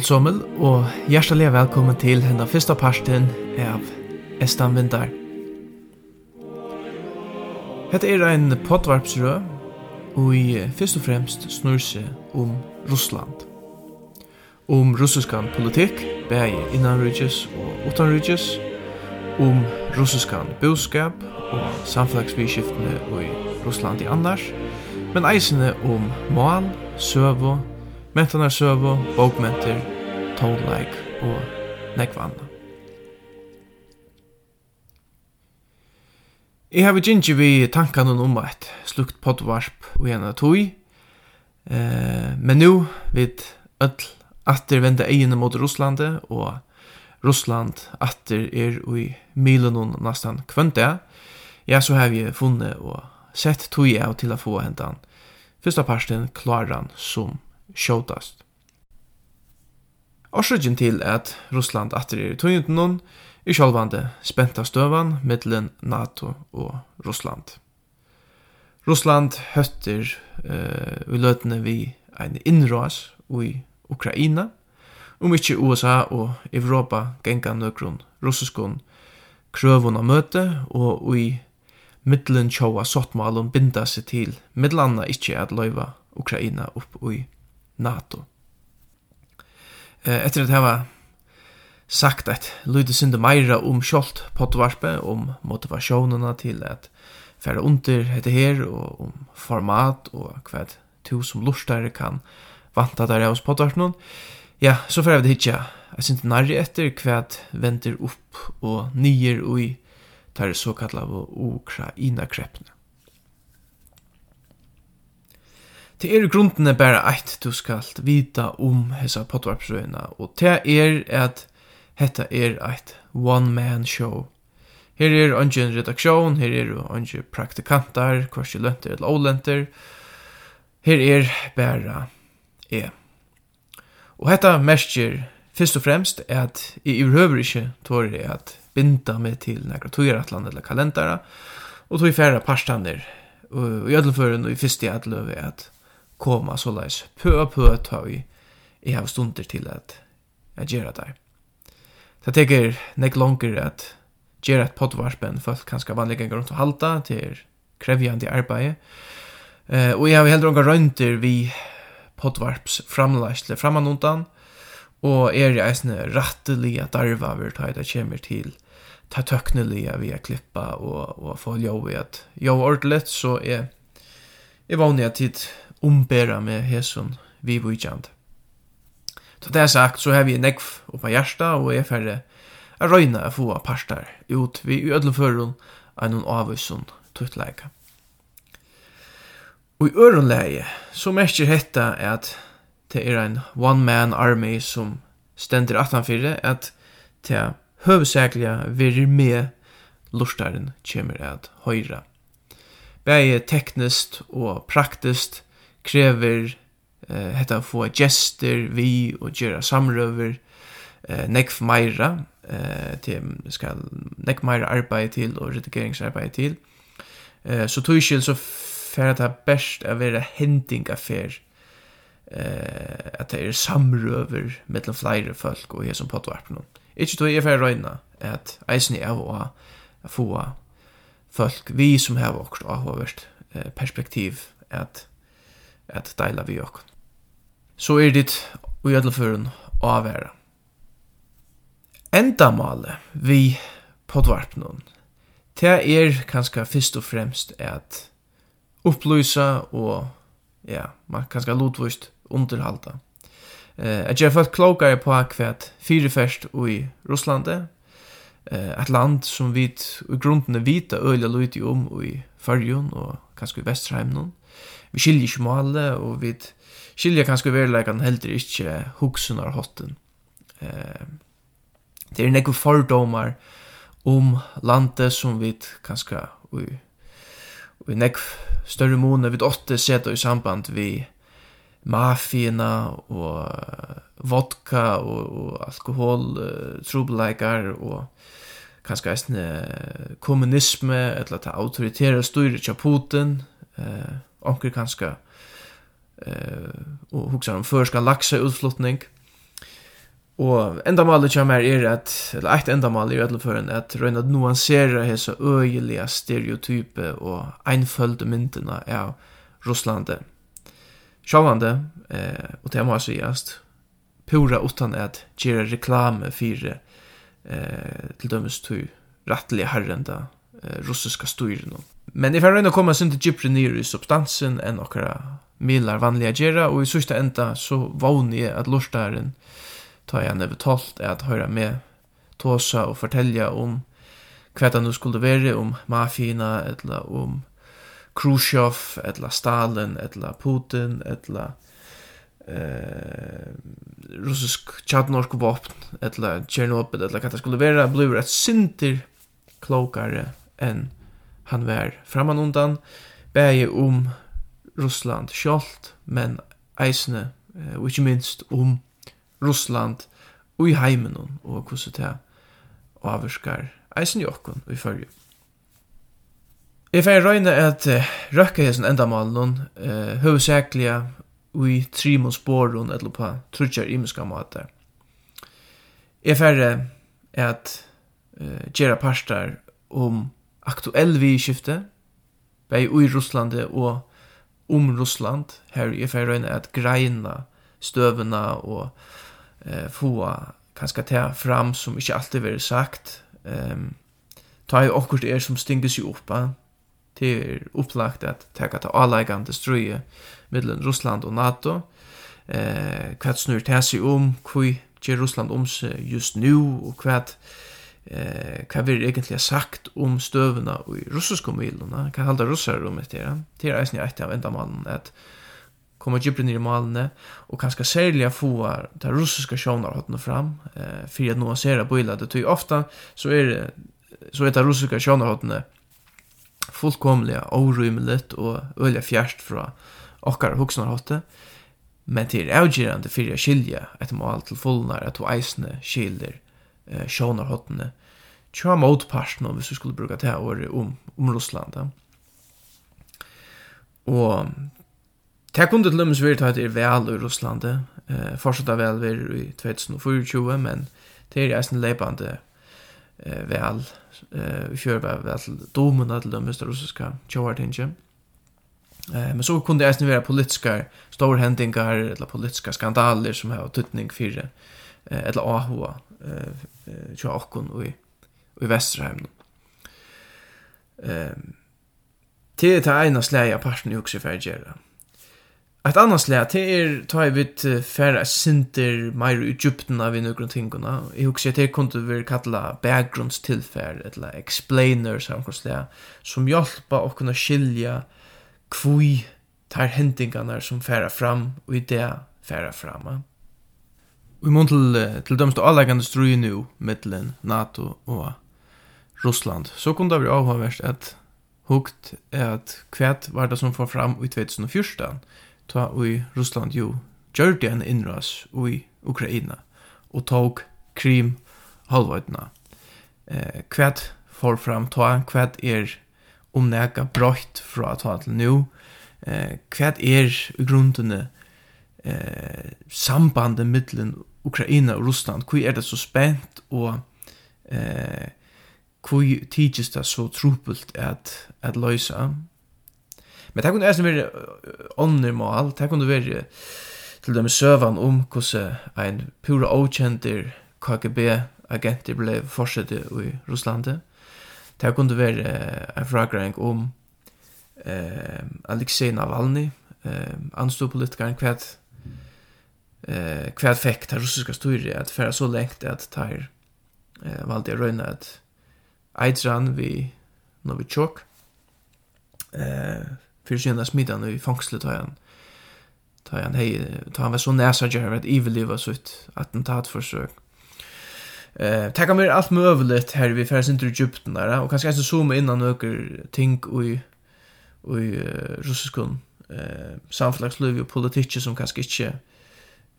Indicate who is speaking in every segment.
Speaker 1: Jakobot Sommel, og hjertelig velkommen til henne første parten av Estan Vindar. Hette er en potvarpsrø, og i først og fremst snur seg om Russland. Om russiskan politikk, bæge innanrydges og utanrydges, om russiskan boskap og samflagsbyskiftene i Russland i annars, men eisene om mål, søvå, mentarsøvu, bókmentir, tónleik og nekvanna. Jeg har gynnt vi tankan om et slukt poddvarp og gjerne tog, eh, men nu vid öll atter venda egene mot Russlande og Russland atter er i milen og nastan kvönta, ja, så har vi funnet og sett tog av til å få hentan. fyrsta parten klaran som skjótast. Orsøkjen til at Russland atter er i tøyndunum er sjálvande spenta støvan mittlen NATO og Russland. Russland høtter uh, i løtene vi ein innras i Ukraina, om ikkje USA og Europa genga nøkron russiskon krøvun av møte, og i middelen tjóa sottmalen binda seg til middelanna ikkje at løyva Ukraina upp i Ukraina. NATO. Etter at hava sagt at lyde synde meira om kjolt potvarpe, om motivasjonene til at færa under heter her, og om format, og hva to som lustare kan vanta der hos potvarpen, Ja, så færa vi det hitja. Jeg synes nærri etter hva venter opp og nyer ui tar såkalla Ukraina-kreppene. Det er grunden er bare eit du skal vita om hessa potvarpsrøyna, og det er at hetta er eit one-man-show. Her er ungen redaksjon, her er ungen praktikantar, kvarsi lønter eller olenter. Her er bare e. Og hetta merker fyrst og fremst at i urhøver ikkje tårer jeg at binda meg til nekra tøyeratland eller kalendara, og tog i færre parstander, og i ødelføren og i fyrst i at at koma så leis pø pø ta vi i har stunder til at jeg gjør det Det teker nek langer at gjør et poddvarspen folk kan vanlig vanliga rundt og halta til krevjande arbeid Uh, og jeg har heller unga røynter vi poddvarps framleisle framanundan og er jeg eisne ratteliga darva vi tar det kommer til ta tøkneliga vi klippa og, og få ljå i at jo ordentligt. Så er jeg vanlig at tid umbera med hesson vi vujkjand. Så det er sagt, så har vi nekv oppa hjärsta, og er færre a røyna a få parstar ut vi i ødleførun av noen avvisun tuttleika. Og i ørenleie, så merker hetta at det er ein one-man army som stendir 18-4, at det høvesakliga verir med lustaren kjemur at høyra. Begge teknist og praktist krever eh hetta få gester vi og gera samrøver eh nekk meira eh til skal nekk meira arbeid til og redigeringsarbeid til. Eh så tøy skil så fer ta best av vera hending affair. Eh at det er samrøver mellom fleire folk og her som potvarp nú. Ikkje tøy er fer røyna at eisini er å få folk vi som har vårt avhåvert perspektiv at at deila vi okk. Så er dit og jødleføren avværa. Endamale vi podvarpnån, det er kanskje fyrst og fremst at upplysa og ja, man kanskje lotvist underhalda. Eh, at jeg har fått klokare på akkurat fyrirferst i Russlande, eh, et land som vi i grunden vita øyla lyti om i Førjun og kanskje i Vesterheimnån, vi skiljer ikke målet, og vi skiljer kanskje verleikan heller ikke hoksunar hotten. Eh, det er nekve fordomar om landet som vi kanskje vi, vi nekve større måne vi åtte seta i samband vi mafina og vodka og, og alkohol, uh, trobeleikar og kanskje eisne kommunisme, eller ta autoritære styrir tja Putin, eh, onker kanska eh och huxar om förska laxa utflottning. Og det kjem her er at, eller eit endamálet er alle føren, at røyna at nuansera hesa øyelige stereotype og einfølde myndina av Russlande. Sjálvande, eh, og det må jeg sigast, pura utan at gjerra reklame fyrir eh, til dømes tu rattlige herrenda eh, russiska styrin. Men if I kommer och komma till Gypre ner i substansen än några milar vanliga gera och i sista ända så vånar jag att lustaren ta jag never talt att höra med tåsa och fortälja om kvært nu skulle vara om mafina eller om Khrushchev eller Stalin eller Putin eller eh russisk chatnorsk vapen eller Chernobyl eller vad det skulle vara blir ett sinter klokare än han var framanundan, bæði um Russland sjálft, men eisne, og ikkje minst om Russland og i heimenon, og hvordan det avvirskar eisne jokkun okkon i fyrju. Jeg fyrir røyne at røkka hesen endamalen eh, høvesækliga ui trimon sporon eller på trutjar imiska matar. Jeg fyrir at uh, gjerra parstar om aktuell vidskifte, bei ui Russland og om Russland, her i ferøyne at greina støvena og eh, få kanskje ta fram som ikke alltid vil sagt. Um, ta i okkur er som stinges i oppa, til er opplagt at teka ta avleggande strøye middelen Russland og NATO, eh, hva snur ta seg om, hva gjør Russland om seg just nu, og hva eh kan vi egentligen sagt om stövna och i russiska milona kan hålla russar om det där det är ju ett av enda man att komma djupare ner i malene och kanske särliga få det russiska sjönarhotna fram eh för att nå bilar det tycker ofta så är det så är det russiska sjönarhotna fullkomliga orymligt och öliga fjärst från okkar hugsnarhotte men det är avgörande för att skilja ett mål till fullnar att du eisne skiljer eh, sjånarhottene tja motparten om hvis vi skulle bruka det året om, om Russland. Ja. Og det kunne til lømmes vært at det er vel i Russland, eh, fortsatt vel vært i 2024, men det er en leipande eh, vel, eh, kjør vel, vel til domen til lømmes det russiske tjovartinget. Eh, men så kunde det eisen være politiska storhendingar eller politiska skandaler som har tuttning for eh, eller AHA eh tjå okkon og i i Vesterheim. Ehm Det er det ene slaget av parten i hukse for å gjøre. Et annet slag, det er ta i vidt færre sinter mer i djupten av noen tingene. Jeg hukse at det kunne vi kalla bakgrunnstilfær, eller explainer, samkonslega, som hjelpa å kunne skilja kvui tar hendingene som færre fram og i det færre fram. Vi må til, til dømst og allegende strøy nu, mittelen NATO og Russland. Så kunne det være avhåverst at hukt er at kvæt var det som får fram i 2014, ta i Russland jo gjør det en innras i Ukraina, og tog krim halvøytene. Eh, kvæt får fram ta, kvæt er omnæka brøyt fra ta til nu, eh, kvæt er i grunnene eh, sambandet mittelen Ukraina og Russland, hvor er det så spent og eh, hvor tidsis det så tropult at, at løysa. Men det kunne eisen være ånder mål, det kunne være til dem søvan om hvordan ein pura avkjentir KGB-agenter ble forsette i Russland. Det kunne være en fragreng om eh, Alexei Navalny, eh, anstod politikeren kvært eh kvad fekk ta russiska styre at fara så lengt at ta eh valde røyna at att Aidran vi Novichok? Eh fyrir sina smittan i fängslet ta han ta han hej ta han var så næsa jag at evil liv så ett attentat forsøk. Eh tacka mig allt möjligt här vi färs inte djupt där och kanske jag zooma in några ting och i och i ryskskon eh samflagsliv och politik som kanske inte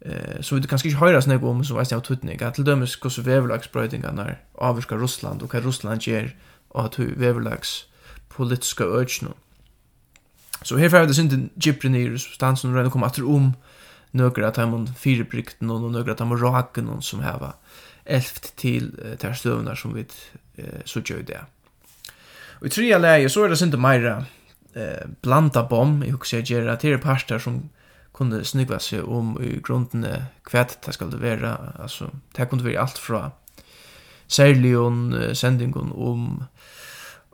Speaker 1: eh så vi kanske inte höra snägg om så vet jag tutning att till dömes hur så väverlagsbrödingar när avska Ryssland och vad Ryssland ger och att hur väverlags politiska urge nu. Så här får det synd Gyprenir substansen redan kommer att om några att han fyrbrikten och några att han raken någon som här var elft till ter stövnar som vi så gör det. Och i tredje läge så är det synd Myra eh blanda bomb i hur ska jag göra till parter som kunde snygga sig om i grunden kvätt det skulle vara alltså det kunde vara allt från särligen uh, sendingen om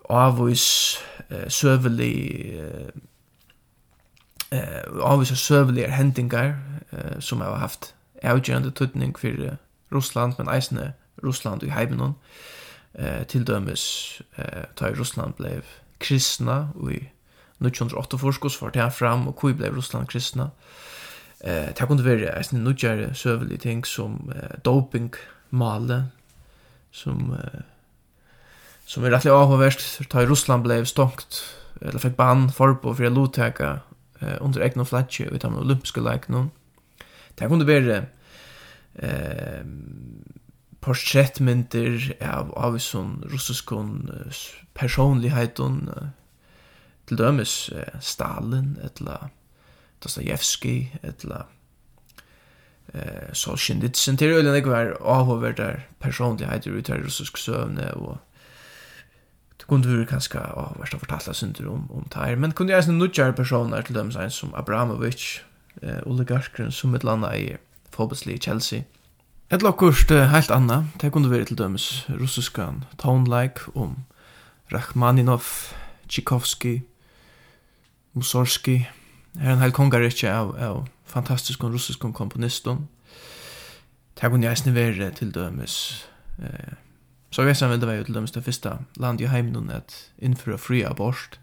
Speaker 1: avvis uh, sövlig eh uh, avvis sövliga händingar uh, som har haft avgörande tutning för Russland men eisne Russland i heimen eh till dömes eh ta Russland blev kristna och i 1908 forskos var det fram, og hvor ble Russland kristna. Eh, det kunne være en nødgjere søvelige ting som eh, doping, male, som, eh, som er rettelig avhåverst, da Russland ble stonkt, eller fikk ban på for å lotteka eh, under egna flatje ut av den olympiske leikene. Det kunne være eh, portrettmynter av av sånn russiskon personligheten, eh, til dømes eh, Stalin, etla Dostoyevsky, etla eh, Solzhenitsyn, til øyne det var avhåver der personligheter ut her russisk søvne, og det kunne vært kanskje avhåverst å fortelle synder om, om det her, men kunne jeg sånn nudgjere personer til dømes en som Abramovic, eh, oligarkeren som et landa i forbetslig Chelsea, Et lokkurst uh, helt anna, det kunne være til dømes russiskan tonelike om Rachmaninov, Tchaikovsky, Mussorgsky. Her er en hel kongarikje av, av fantastiske russisk komponister. Det kunne jeg snivere til dømes. Eh, så jeg vet som det var jo til dømes det første land i heimen at innføre fri abort.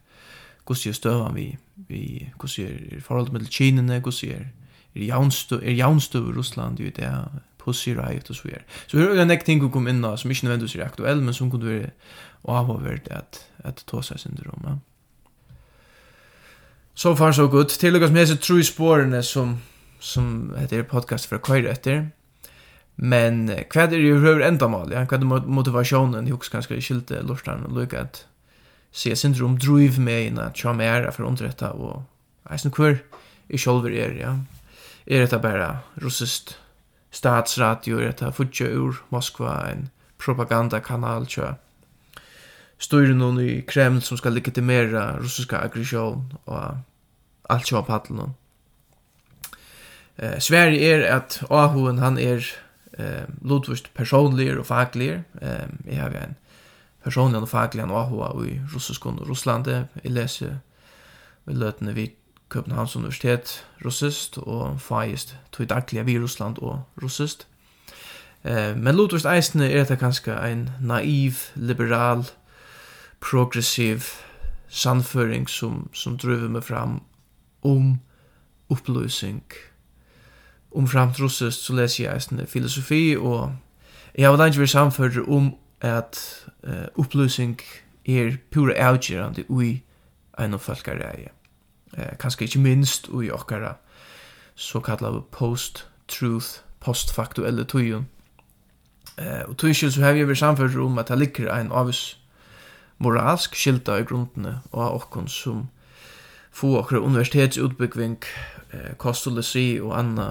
Speaker 1: Hvordan gjør støvann vi? vi hvordan gjør forholdet mellom kinene? Hvordan gjør er jaunstu er jaunstøv i Russland jo det pussy riot og så videre. Så det er en ting å komme inn som ikke nødvendigvis er aktuell, men som kunne være avhåvert at, at ta seg syndrom. Ja. So far so good. Til lyckas med så tru sporene som som heter podcast for kvar etter. Men hva er det jo ju enda mal, ja, kvad motivationen hooks ganska skilt lortan og lukka at se syndrom drive med inn at jag mer för og jeg synes hver i själva er, ja. Er dette bare russiskt statsradio, er dette futje ur Moskva en propagandakanal, tror styrer noen i Kreml som skal legitimera russiska aggression og alt så på. Eh Sverige är att Ahoen han är eh Ludvigst personlig och facklig. Eh jag har en personlig och facklig Aho i russisk och Ryssland. i läser vid lötene vid Københavns Universitet russist og fagist tog dagliga vid Russland og russist. Eh, men Ludvigst eisne er det kanskje en naiv, liberal, progressiv sannføring som, som driver meg fram om oppløsning. Om framt russist så leser jeg eisende filosofi, og jeg har lenge vært samfører om at uh, oppløsning er pura avgjørende ui enn folkareie. Eh, kanskje ikke minst ui okkara så kallar post-truth, postfaktuelle tøyun. Eh, og tøyskjøl så har vi vært samfører om at det ligger en avgjørende moralsk skilta i grundene og okkon som få okra universitetsutbyggving, eh, kostolesi og anna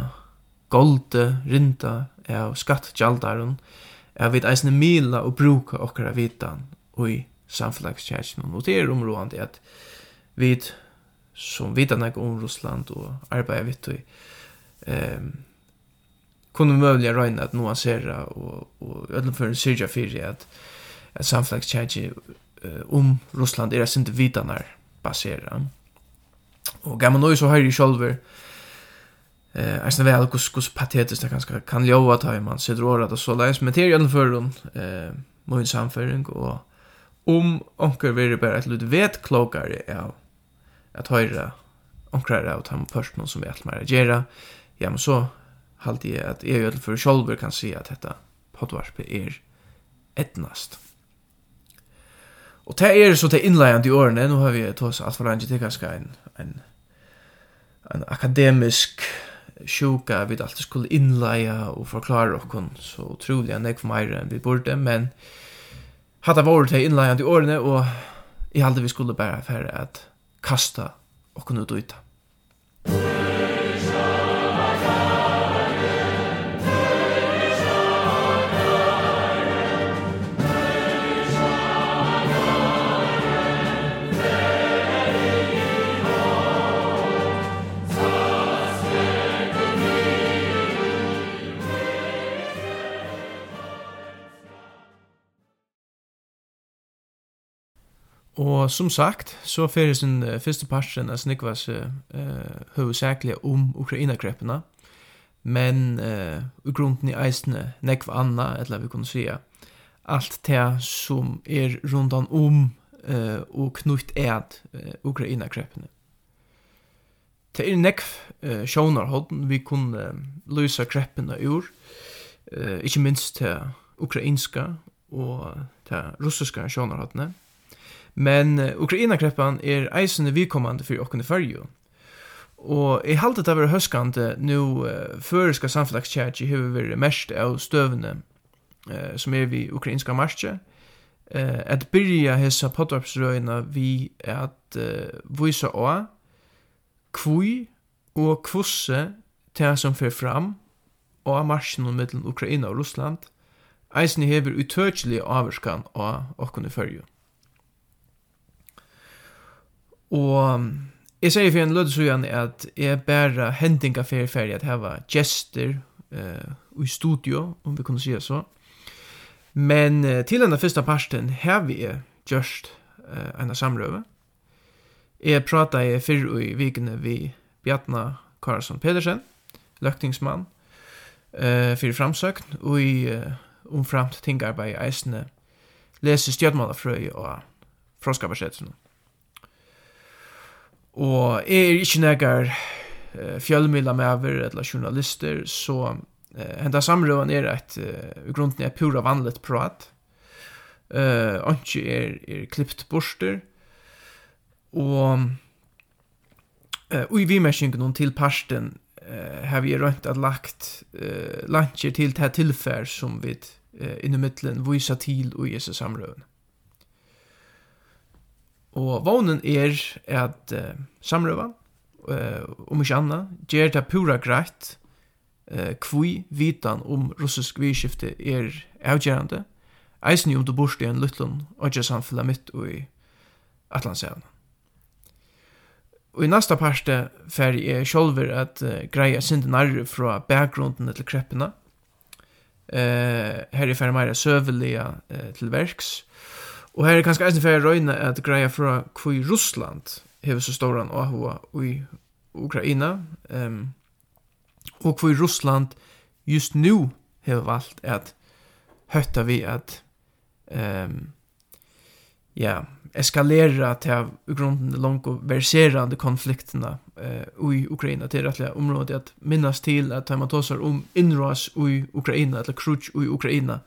Speaker 1: golde, rinda av skattgjaldaren, er vi eisne mila og bruka okkara vitan i samfellagskjærsjen. Og det er områdande at vi som vitan nek om Russland og arbeid vitt og um, kunne møvlig røyna at noen og, og, og ødlenføren syrja fyrir at, at samfellagskjærsjen om Russland er sin vitanar basera. Og gammal nøy så høyri sjálver eh æsna väl kus kus patetiskt det ganska kan lova ta man sig dråra det så läs men för förrun eh mun samföring och om onkel vill bara ett lut vet klokare ja att höra onkel är att han någon som vet mer gera ja men så halt jag att jag för själver kan se att detta poddvarp är etnast. Och det är så det inlägande i åren nu har vi tagit allt för länge till kanske en en en akademisk sjuka vid allt skulle inlägga och förklara och så så otroligt jeg för meg enn vi borde men hade varit det inlägande i årene, och i hade vi skulle bara för att kasta och kunna ut Og som sagt, så fyrir sin uh, første parten av Snikvas uh, hovedsakelig om Ukraina-kreppene, men uh, i grunden i eisene nekva anna, eller vi kunne sija, alt det som er rundan om uh, og knutt ed uh, Ukraina-kreppene. Det er nekv uh, sjånarhodden vi kunne uh, løsa kreppene ur, uh, ikke minst til ukrainska og til russiska sjånarhodden, Men Ukraina-kreppan er eisende vikommande for okken i fyrju. Og i halte det var høskande nu uh, føreska samfunnslagskjætje hever vi mest av støvene uh, som er vi ukrainska marsje. Uh, at byrja hessa potvarpsrøyna vi at uh, vysa å kvui og kvosse til som fer fram og marsjen mellom Ukraina og Russland eisen hever utøkjelig avvarskan av okken i fyrju. Og jeg sier for en lød så gjerne at jeg bare hendinga fer ferdig at heva gester uh, i studio, om vi kunne si det så. Men uh, til denne første parten har vi gjørst uh, en samrøve. Jeg pratet i fyrr i vikene vi Bjartna Karlsson Pedersen, løktingsmann, uh, fyrir framsøkn, og i uh, omframt tingarbeid eisne lese stjødmannafrøy og froskabarsetsen. Og jeg er ikke nekker uh, fjellmidler med over, eller journalister, så uh, henda samrøven er et, uh, i grunden er pura vanligt prat. Uh, Anki er, er klippt borster, og uh, og i vimerskingen til parsten uh, har vi rønt at lagt uh, lantjer til det tilfær som vi uh, innumittelen viser til og Jesus samrøven. Og vånen er at uh, samrøva, uh, om ikke anna, gjør det pura greit uh, kvui vitan om russisk vidskifte er avgjerande, eisen om du borst i en lutlun og ikke samfunnet mitt og i Atlantsevna. Og i næsta parte fer jeg sjolver at uh, greia sindi nærri fra bakgrunden til kreppina. Uh, her er fer meira søvelia uh, til verks, Og her er kanskje eisen fyrir røyna at greia fra hvor Russland hever så storan og hva i Ukraina, um, og hvor Russland just nu hever valgt at høtta vi at um, ja, eskalera til i grunden langt og verserande konflikterna uh, i Ukraina. Til rettelig området at minnas til at man tåsar om inras i Ukraina eller krutsk i Ukraina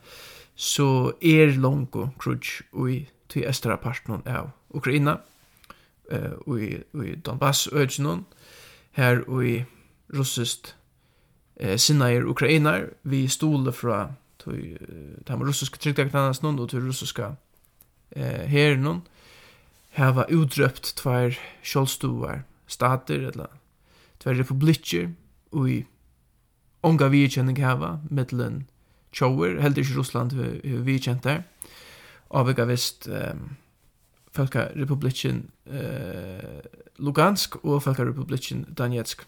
Speaker 1: så er longo krutch ui til estra parten av Ukraina, uh, ui, ui Donbass ødgenon, her ui russist eh, sinnair ukrainar, vi stole fra til de russiske tryggdektarnas noen og til russiska eh, herren hava utrøpt tvær sjálvstuar stater, eller tvær republikker, og i onga virkjenning hava, mittelen tjower, heldur ikke Russland vi kjent der. Avvika vist um, Folkarepublikken uh, Lugansk og Folkarepublikken Donetsk.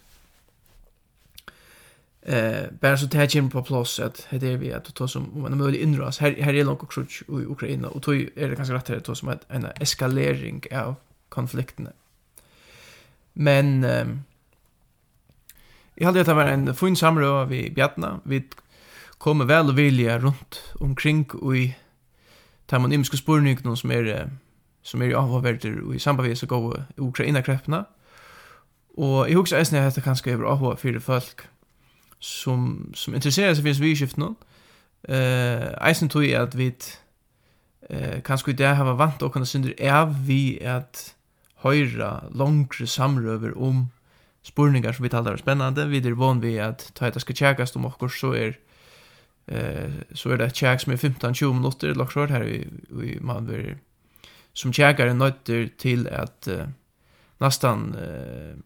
Speaker 1: Eh, bara så det här kommer på plats att det är vi att ta som om man möjlig inras. Här, här är långt krutsch i Ukraina och då är det ganska rätt att ta som en eskalering av konflikterna. Men eh, jag hade att det var en fin samråd vid Bjartna. Vi komme vel og vilja rundt omkring og i tar man imiske spurningene som er som er i avhåverter og i sambandvis og gode ukrainakreppene. Og jeg husker eisen jeg heter kanskje over avhå for folk som, som interesserer seg for vi skift nå. Uh, eisen tror jeg at vi uh, kanskje i det har vant og kan synder av vi at høyra langre samrøver om spurningar som vi talar er spennande. Vi er van vi at ta etter skal tjekkast om okkur så er Eh så är det checks med 15-20 minuter lagt kvar här i, i Malmö som checkar en nötter till att uh, nästan eh,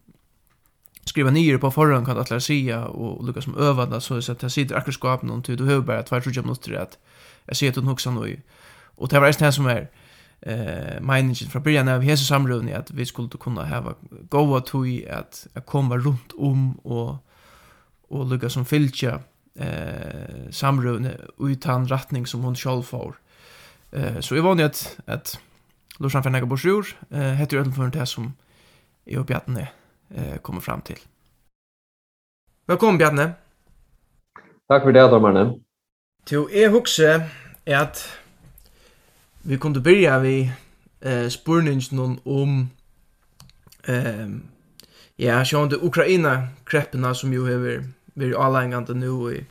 Speaker 1: skriva ner på förhand kan alla säga och lucka som övande så att jag sitter akkurat skap någon tid och hur bara två tjugo minuter att jag ser att hon också nu och det var det som är eh meningen från början av hesa samrövning att vi skulle kunna ha goda tog att komma runt om och och lucka som filcha eh samrövne utan rattning som hon själv får. Eh så är vanligt att att Lorsan Fernega Borsjur eh heter ju för det som i uppe eh kommer fram till. Välkommen Bjarne.
Speaker 2: Tack för det Dormarne.
Speaker 1: Till är huxe är att vi kunde börja vi eh spurningen om ehm ja, sjón Ukraina kreppna som ju över vi er nu i,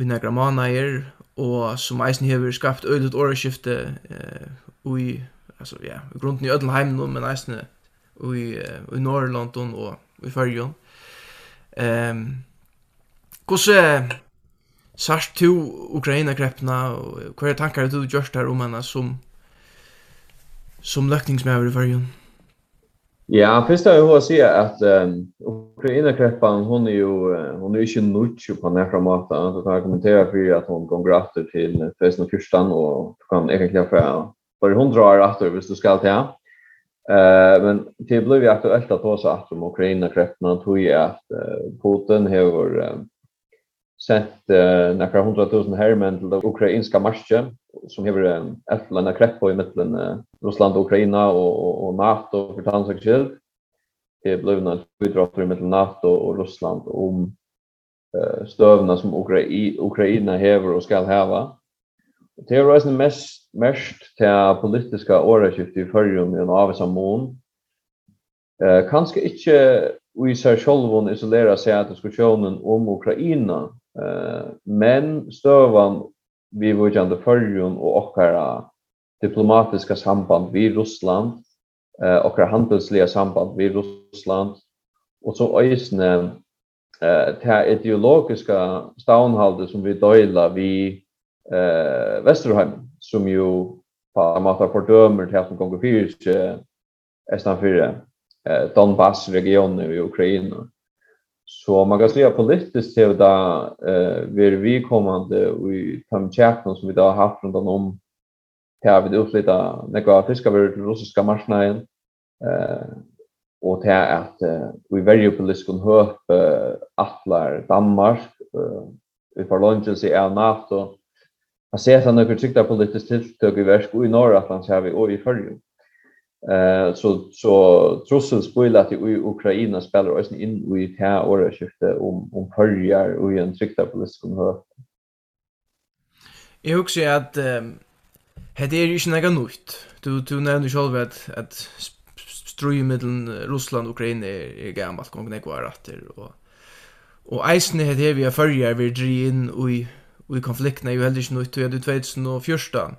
Speaker 1: i nekra månader, og som eisen hever skapt øylet åreskifte eh, ui, altså ja, i grunden i ødel heimen, men eisen ui, ui Norrland og i Fyrjon. Um, Hvordan sørst to Ukraina-kreppene, og hva er tankar du gjørst her om henne som, som løkningsmøver i Fyrjon?
Speaker 2: Ja. Ja, först har jag hört säga att um, Ukraina kreppan hon är ju hon är ju nutch på nærmere måte. Du kan kommentere for at hun går gratter til festen og fyrstan och kan egentligen för For 100 år att hvis du ska till. Uh, men det blev ju aktuelt at ta så att om Ukraina kreppan tog jo at uh, Putin har sett uh, några hundratusen hermen til det ukrainska marsche som hever en efterlanda krepp i mitten uh, Russland och Ukraina och, och, og NATO för tansakskyld. Det blev en utdrag i mitten NATO och Russland om uh, stövna som Ukra Ukraina hever och skall häva. Det er resten mest mest till politiska åraskift i förrum i en avsamon. Eh kanske inte vi ser själva isolera seg att diskussionen om Ukraina Eh, men støvan vi var ju förrjun og okkara diplomatiska samband vid Russland eh okkara handelsliga samband vid Russland och så ösnen eh det ideologiska stavnhalde som vi döjla vi eh Västerheim som ju på amata fördömer det som gånger fyrt eh estan fyra eh Donbass regionen i Ukraina. Så man kan säga politiskt till det eh vi vi kommande i fem chatten som vi då har haft runt om här vi upplevde några fiskar över den russiska marknaden eh och det är att vi väljer politiskt kon höp attlar Danmark vi får lunchen sig är NATO Jag ser att han har kritik politiskt tilltök i värsk och i norra att han ser vi och i förrjum. Eh så så trussel spoil att i Ukraina spelar också in i här året skifte om om förjar och i en tryckta politisk hör.
Speaker 1: Jag också att det är ju inte något nytt. Du du nevner själv att at, strøy mellan Russland og Ukraina er gammalt kong nek var atter og og eisne het hevi a førjar vi dri inn og i konfliktene er jo heller ikke nøyt og i 2014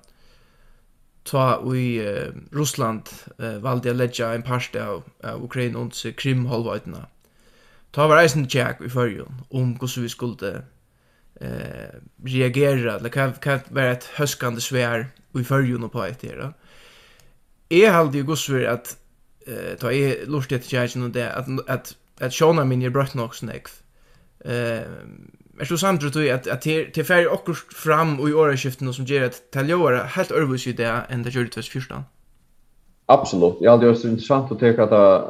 Speaker 1: ta i uh, Russland uh, valde jeg ledja en parste av, av Ukraina under sig krimhalvöjterna. Ta var eisen tjekk i förrjun om hvordan vi skulle eh, reagera, eller kan, hva var et høskande svær i fyrjun og på ett här. Jag hade ju gosver at uh, ta i lustigt tjäk och det at, at att, sjåna min er brøtt nok snäck. Uh, Er så samt tror at att til til färg och fram och i årsskiften som ger att Taljora helt örvus i det ända gjorde det första.
Speaker 2: Absolut. Ja, det är så intressant att ta det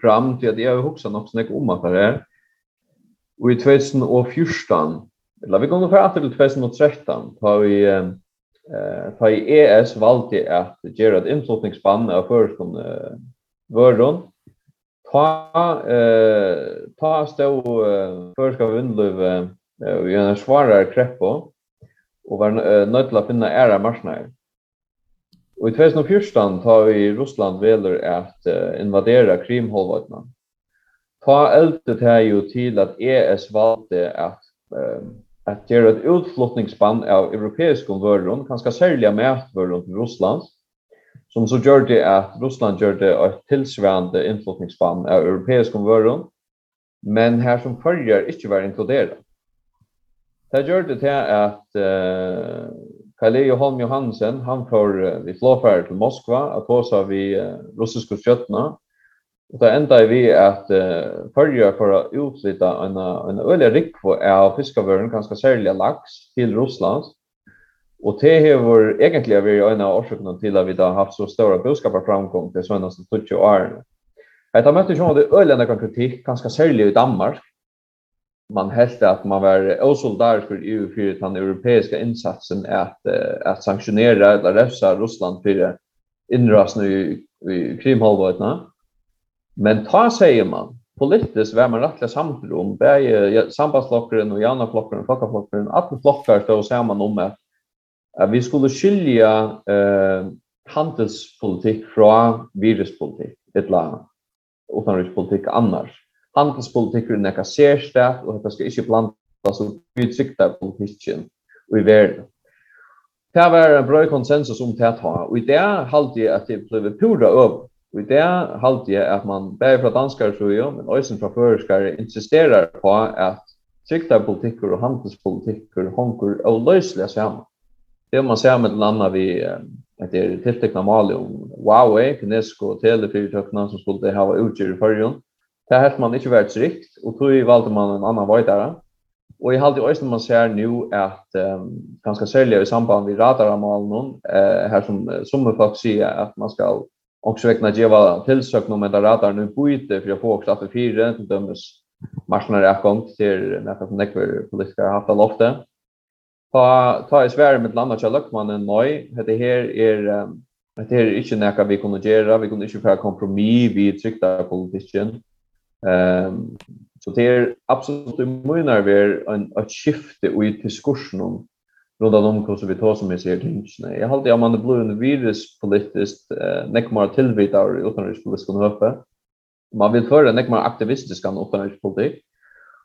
Speaker 2: fram till at jeg har huxat något snack om at det er. Og i 2014, eller vi kommer fram till 2013, har vi eh ta i ES valde att göra ett inflyttningsspann av förekom eh, vördon ta eh ta stå eh, förska vindlöv vi har en svarare kreppo, och var nöjd til å finne ære Och Og i 2014 tar vi i Russland veler at invadera Krimhalvön. Ta eldet här jo til at ES valgte at at gjøre et utflottningsspann av europeiske vøren, kanskje særlig av mætvøren til Russland, som så gjør det at Russland gjør det et tilsvarende innflottningsspann av europeiske vøren, men her som følger ikke var inkluderet. Det gjør det til at uh, Kalle Johan Johansen, han får uh, vi flåferd til Moskva, at hos vi uh, russiske skjøttene. Og det enda vi at uh, førje for å utflytta en, en øyelig rikvo av fiskavøren, ganske særlig laks, til Russland. Og det har egentlig vært en av årsøkene til at vi har haft så store budskaperframgång til sånne som 20 år. Jeg tar møtt til sånn at det øyelig kritikk, ganske særlig i Danmark, man helt att man var osoldar för EU för den europeiska insatsen att att sanktionera eller refsa Ryssland för inrasna i, i Krimhalvön. Men ta säger man politiskt var man rättliga samtidigt om bäge sambandsflockaren och jana flockaren och flockaren att flockar stod samman om att, att vi skulle skilja eh, handelspolitik från viruspolitik ett land utanrikspolitik annars handelspolitik är något särskilt och det ska inte så upp uttryckta politiken i världen. Det var en bra konsensus om det här. Och i det halte jag att det blev pura över. Och i det halte jag att man, både från danskare tror jag, men också från föreskare, insisterar på att trygta politikker og handelspolitikker hongur og løslige sammen. Det man ser med den andre vi at det er tiltekna mali om Huawei, kinesisk og telefyrtøkna som skulle ha utgjør i fyrjun, Det här man inte varit rikt och då valde man en annan vajtare. Och i halvt i östen man ser nu att um, ganska sälja i samband med radaramalen eh, här som som folk säger att man ska också väckna geva tillsök om enda radar nu byte för att få också att fyra till dömes marsnar jag kom till nästa som nekver politiker har haft lofte. Ta, ta i Sverige med landet jag en noi Det här är um, Det är inte näka vi kunde göra, vi kunde inte för kompromiss vi tryckta politiken. Ehm så det är absolut i vi ver en ett skifte i diskursen om om hur vi tar som vi ser tingen. Jag håller jag man det blue and virus politiskt eh neckmar tillvitar utanrikspolitiska höpe. Man vill föra neckmar aktivistiska utanrikspolitik.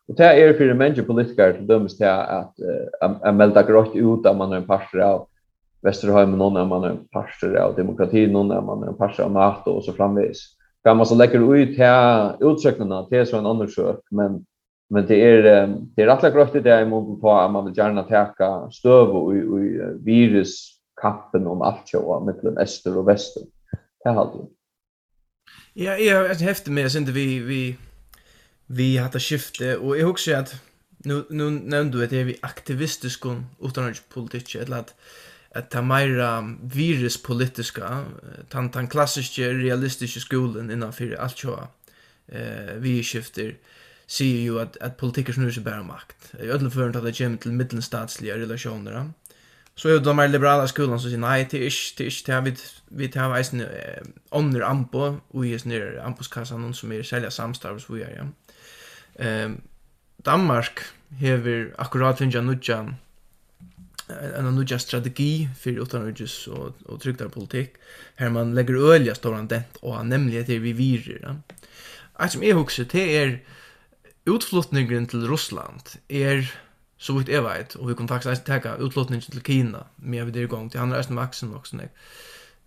Speaker 2: Och det är för människor politiker till döms till att att melda grått ut att man är en parter av Västerholm någon när man är en parter av demokrati någon när man är en parter av NATO och så framvis kan man så lägger ut här utsöknarna till så en annan sök men men det är det är rätt grått det är mån på att man vill gärna täcka stöv och och virus kappen om allt så mellan öster och väster. Det har du.
Speaker 1: Ja, jag har häfte med sen vi vi vi hade skifte och jag också att nu nu nämnde du att det är vi aktivistiska utan politik eller att att ta mera viruspolitiska tant tant klassiska realistiska skolan innan för allt så eh vi skifter ser ju att att politiker snur sig bara makt. I alla fall att det kommer till mittelstatsliga relationer. Så är de mer liberala skolan som säger nej till ish till ish till vi vi tar vi en under ampo och ju snur amposkassan någon som är sälja samstarvs vi är. Ehm Danmark hever akkurat finja nudjan en nudja strategi för utanrikes och, och tryggare politik här man lägger ölja stora dent och nämligen det vi virer. Ja. Allt som är huxet det är utflottningen till Ryssland är så vitt jag vet och vi kan faktiskt ta utflottningen till Kina med vi det igång till andra resten maxen också nej.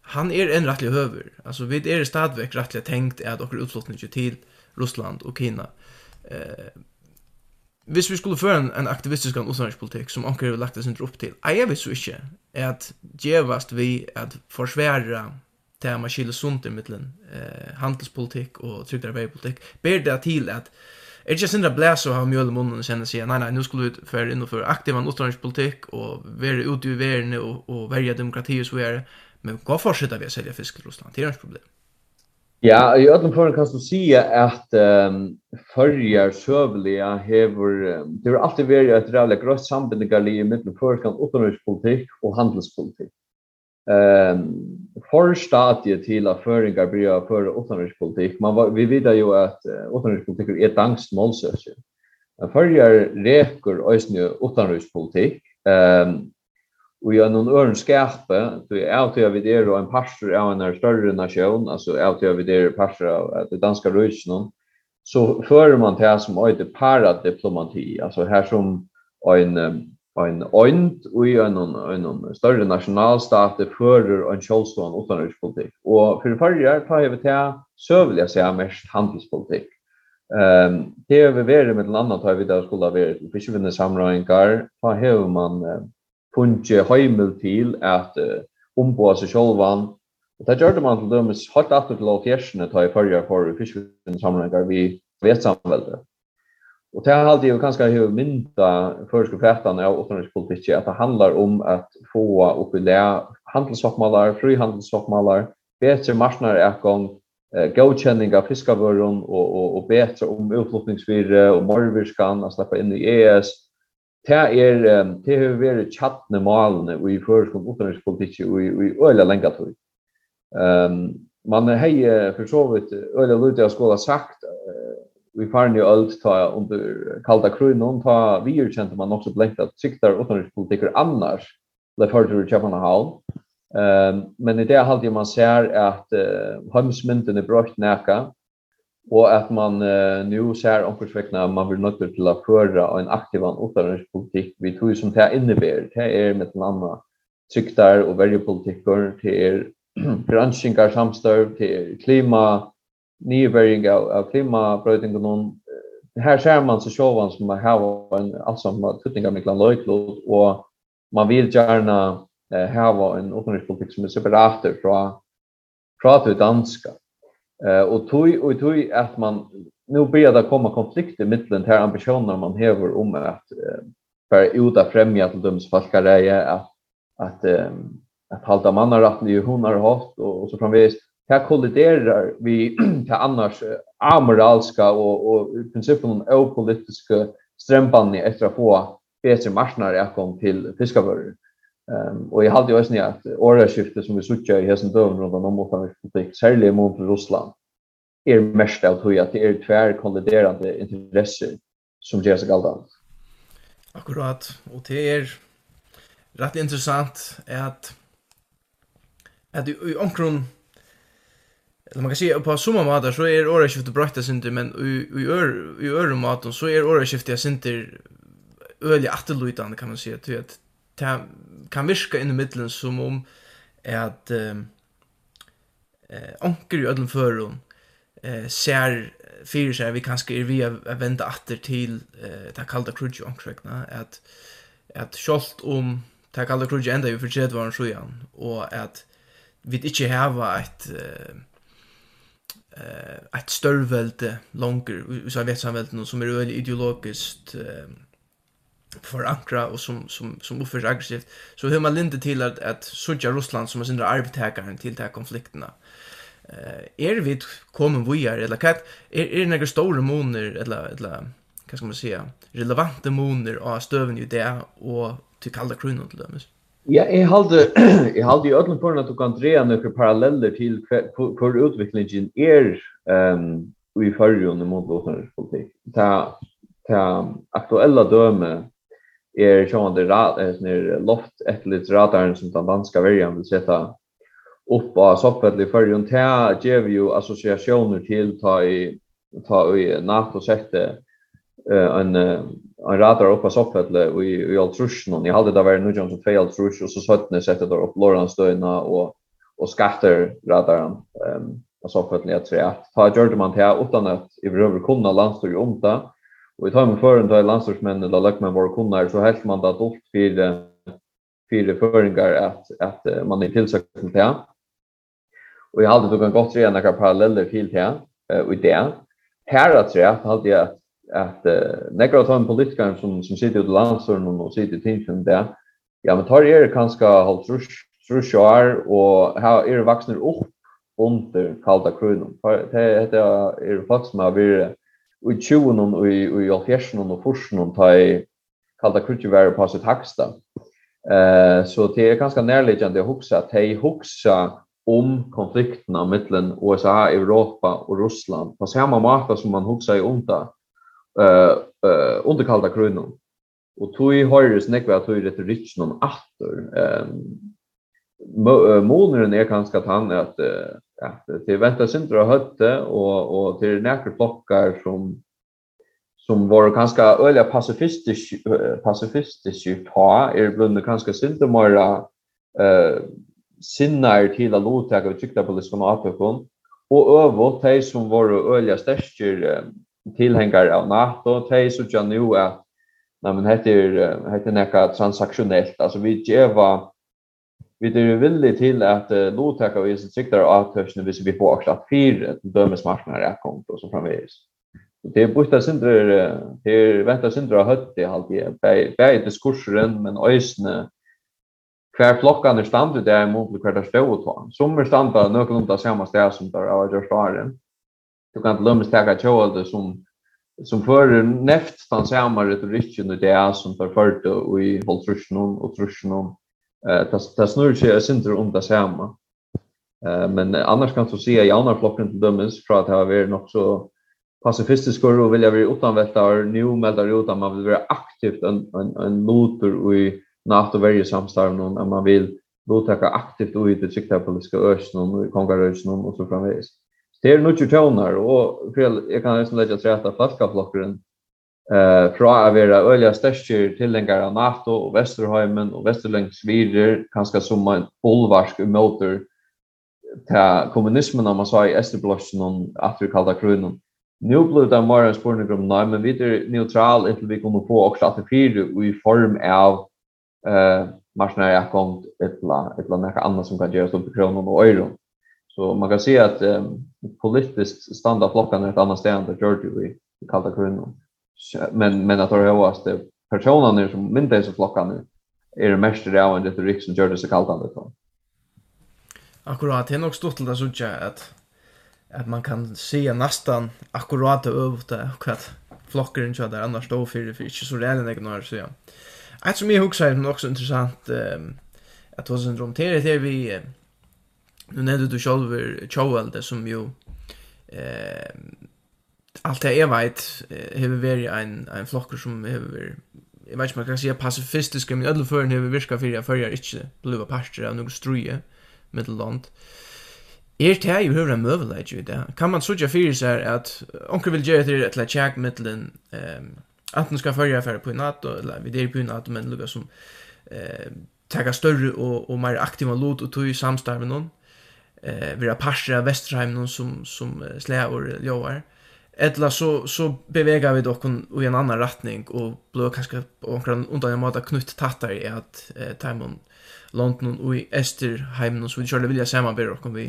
Speaker 1: Han är en rättlig höver. Alltså vi är stadigt rättligt tänkt att och utflottningen till Ryssland och Kina eh hvis vi skulle føre en, en aktivistisk utenrikspolitikk som anker har lagt oss opp til, er är vi så ikke att gjevast vi att forsvære det man skiller sunt i mittlen eh, handelspolitik och veipolitikk, ber det till att Er det inte blæs å ha mjøl i munnen og kjenne seg, nej, nej, nu skulle vi föra in och föra aktiva utenrikspolitik och vara ute i verden och, och värja demokrati og så videre, men hva fortsetter vi å sälja fisk til Russland? det er ikke problem.
Speaker 2: Ja, i öllum förrän kan du säga att um, förrjar sövliga hever, um, det har alltid varit ett rävligt grönt sambindningar i mittlum förrkan utomhuspolitik och handelspolitik. Um, Förstadiet till att förringar blir för utomhuspolitik, man var, vi vet ju att uh, är ett angst målsökning. Förrjar räcker ösnö utomhuspolitik, um, og gjør någon øren skærpe, så jeg er til å videre en pastor av en större nation alltså jeg er til å videre av det danska røysene, så för man till som øyde paradiplomati, alltså här som en en øynd og en, en, en større nasjonalstat fører en kjølstående utenrikspolitikk. Og for forrige tar jeg til søvelig å si mest handelspolitikk. Ehm um, det har vi varit med landa tar vi där skulle ha varit en gång har hur man punje heimel til at omboa seg sjølvan. Og det gjør det man til dømes hatt etter til åkjersene ta i fyrir for fiskvinsamlingar vi vet samveldet. Og det har alltid kanskje hur mynda føreske fætane av utenrikspolitikk at det handlar om at få opp i det handelsavmalar, frihandelsavmalar, betre eh, godkjenning av fiskavøren og, og, og betre om utflutningsfire og morvirkan, at sleppa inn i ES, Det er det har vært chattne malene i førskom utenrikspolitikk og i øyla lenga tog. Um, man har for så vidt øyla lute av skola sagt vi farin jo alt ta under kalda krun og ta vi kjente man også blenkt at siktar utenrikspolitikker annars det førte i København. Um, men i det halde man ser at uh, hømsmynden er brøkt næka och att man uh, nu ser omkursväckna man vill nog till att föra en aktiv utrikespolitik vi tror som det innebär det är med en annan siktar och väljepolitiker det till granskningar samstöv till klima nyvärding av, av klimabrödning och någon här ser man så showan som man har en alltså man tuttingar med klan löjklot och man vill gärna eh, ha en utrikespolitik som är separat från pratar danska. Eh och tog och tog att man nu börjar det komma konflikter mellan här ambitioner man har om att för uta främja till döms folkaräje att att att halta rätt ju hon har haft och så framvis här kolliderar vi till annars amoralska och och i princip en opolitiska strämpan efter att få bättre marknader jag kom till fiskavöror. Ehm och jag hade ju ösnä att åraskiftet som vi såg i hesen dövn runt om mot politik särskilt mot Ryssland är mest av hur att det är tvär kolliderande intressen som ger sig galdan.
Speaker 1: Akkurat och det är rätt intressant att att i omkron Eller man kan säga på summa matar så är åraskiftet brötta synter men i i ör i ör maten så är åraskiftet synter öliga attelutande kan man säga till att det kan virka inn i middelen som om at eh, onker i ödlen förum eh, ser fyrir seg vi kanskje er vi a venda atter til eh, det kalda krudje onksvekna at, at sjolt om det kalda krudje enda jo for tredvaren sjuan og at vi ikke heva et eh, ett störvelde longer så vet samvälden som är er ideologiskt eh, för ankra och som som som uppförs aggressivt så hur man lindar till att att söka Ryssland som en sin arbetstagare till de här konflikterna. Eh är vi kommer vi är eller kat är är några stora moner eller eller vad ska man säga relevanta moner av stöven ju det och till kalla kronan till dömes.
Speaker 2: Ja, jag hade jag hade ju ödlan på att du kan dra några paralleller till hur utvecklingen är ehm i förrjun mot vår politik. Ta ta aktuella döme är sjående när loft ett litet radaren som den danska verjan vill sätta upp av soppet i förrjun. ta ger ju associationer till ta i, ta i NATO sätter en en radar upp av soppet i, i altruschen. ni hade det varit någon som fail altrusch och så sötne sette det upp Lorensdöjna och, och skatter radaren. ehm på soppet i ett träat. Ta gjorde man det utan att överhuvudkunna kunna ju om det Och i tajmen føren til landstorsmenn eller løkmenn våre kunder, så helst man da dolt fire, fyra föringar at, att man er tilsøkt til det. Og jeg hadde tukket godt gott noen paralleller til det och i det. Här att säga hade jag at, att några av de politikere som, som sitter ute i landstorsmän og sitter i tingene det ja, men tar er kanskje halvt rusjar år, og her er vaxner opp under kalda krunen. Det er folk som har vært i 20 og i, i 70 og 40 ta i kalda krutju være på sitt haksta. Eh, så det er ganske nærliggende å huske at de husker om konflikterna mellan USA, Europa och Ryssland på samma måte som man huxar i onda eh eh under kalda kriget. Och tog i höjres nekva att tog atter. rich någon åter. Ehm at är ganska at att ja, det är vänta syndra hötte och och det är näkra plockar som som var ganska öliga pacifistisk pacifistisk ta är blunda ganska synda mera eh sinnar till att låta gå tyckta på det som atokon och över de som var öliga stärker tillhängare av NATO de som jag nu att nej men heter heter näka transaktionellt alltså vi geva vi er villige til at uh, nå vi sin sikter av tørsene hvis vi får akkurat fire dømesmarknader jeg kom til, som framvis. Det er bort av sindre, det er venta sindre av høtt i halvdige, bare diskurseren, men øysene, hver flokkene stander det er imot hver der stod og tog. Som er stander nøkkelom det samme sted som der av gjørst åren. Du kan til lømmes takke kjøle som som fører neft den samme retorikken og det som tar ført og i holdtrusjonen og trusjonen Eh tas tas snur sig center om det samma. Eh men annars kan du se Janar flocken till dömes för att ha varit något så pacifistisk och vilja vara utanvältar nu meldar ut att man vill vara aktivt en en en motor i NATO varje samstarv någon att man vill låta aktivt ut i sikta politiska ösn och kongresen och så framvis. Det är nog ju tonar och jag kan nästan lägga till rätta falska flocken eh fra å være øyla største tilhengere av NATO og Vesterheimen og vidare kanskje som en olvarsk motor til kommunismen når man sa i Esterblossen og Afrikalda Krunen. Nu blev det mer en spørning om nei, men vi er neutral inntil vi kommer få også at det i form av eh marsjonær jakkom etla etla nekka annað som kan gerast upp í krónum og øyrum. Så man kan se at eh, politiskt standa flokkan er ett annat ställe än det Georgia vi kallar kronum men men att det var det personerna som myntar så flockarna är det mest det av det Rick som det så kallt han.
Speaker 1: Akkurat, det är nog stort det sånt jag att att man kan se nästan akkurat över det kvart flockaren kör där annars då för det för inte så det är någon så ja. Ett som jag huxar är också intressant ehm att hos till det är vi nu när du själv Chowell det som ju eh allt det jag vet har varit en en flock som har jag vet inte man kan säga pacifistisk men alla förn har virka för jag förjar inte blue pasture av något struje mittelland Er det her jo høyre en møvelage i det. Kan man sutja fyrir seg at onker vil gjøre til et tjekk mittelen um, antingen skal følge affære på NATO, eller vi der på NATO, men lukka som eh, teka større og, og mer aktiva lot og tog samstarve noen. Eh, vi har parser av Vesterheim noen som, som uh, sleger og Eller så, så bevegar vi dock i en annan retning og blir kanskje på omkring undan en måte knutt tattar i at eh, Timon London og i Esterheim og så vi kjørle vilja samarbeid dokken vi.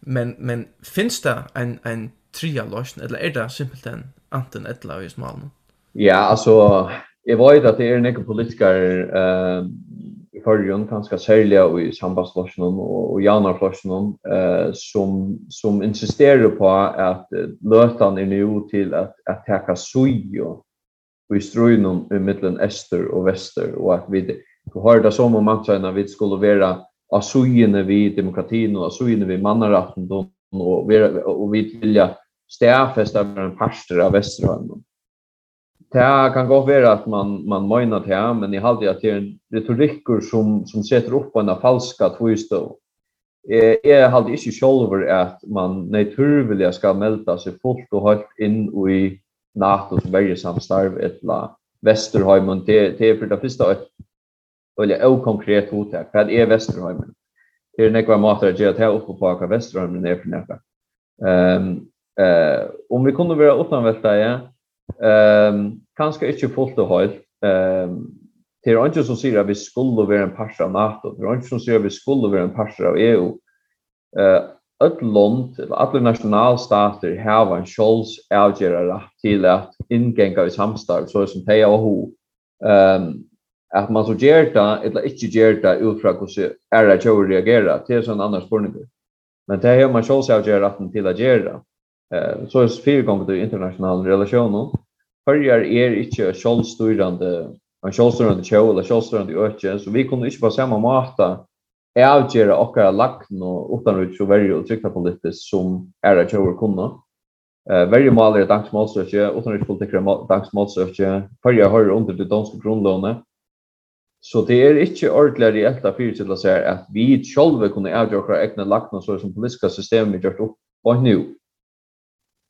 Speaker 1: Men, men finns det en, en tria løsning, eller er det simpelthen anten et eller i smalen?
Speaker 2: Ja, altså, jeg vet at det er en ikke politiker uh, i förrjun ganska särliga i sambandslösen och, och janarflösen eh, som, som insisterar på att lötan är nu till att, att täcka sujo i ströjnen i mitten öster och väster och att vi har det som om att säga vi skulle vara asujene vid demokratin och asujene vid mannarätten och, och vi vill stäfesta en parster av västerhöjden. Det kan gå vara att man man menar det här, men i halde att det är en retoriker som som sätter upp på en falska tvistå. Eh är halde inte själver att man naturligt ska melda sig fullt och helt in i NATO som varje samstarv ettla Västerholmen det det är för det första ett eller konkret hot här. Vad är Västerholmen? Det är några matar att göra det uppe på Västerholmen är för nästa. Ehm eh om vi kunde vara utanvälta ja Ehm um, kanskje ikke fullt och hållt. Ehm um, det är inte som säger att vi skulle vara en parser av NATO. Det är inte som säger att vi skulle vara en parser av EU. Uh, ett land, alla nationalstater har en sjåls avgörare till att ingänga i samstarv, så som det og ho. Ehm um, att man så gör det, eller inte gör det, ut hur hvordan er det ikke å reagere, det er sånn annen spørning. Men det har man sjåls avgjørere til å gjøre det. Eh så är det fyra gånger det internationella relationer. Förjar är inte självstyrande, en självstyrande show eller självstyrande öke, så vi kunde inte på samma mata avgöra och lagt och utan att så väldigt och trycka politiskt som är det shower kunna. Eh varje mål är ett utan att politik är dagsmålsöke, förjar har under det danska grundlånet. Så det er ikke ordentlig reelt av fyrir til å si at vi selv kunne avgjøre våre egne lagna så som politiska systemet vi gjørt opp og nu.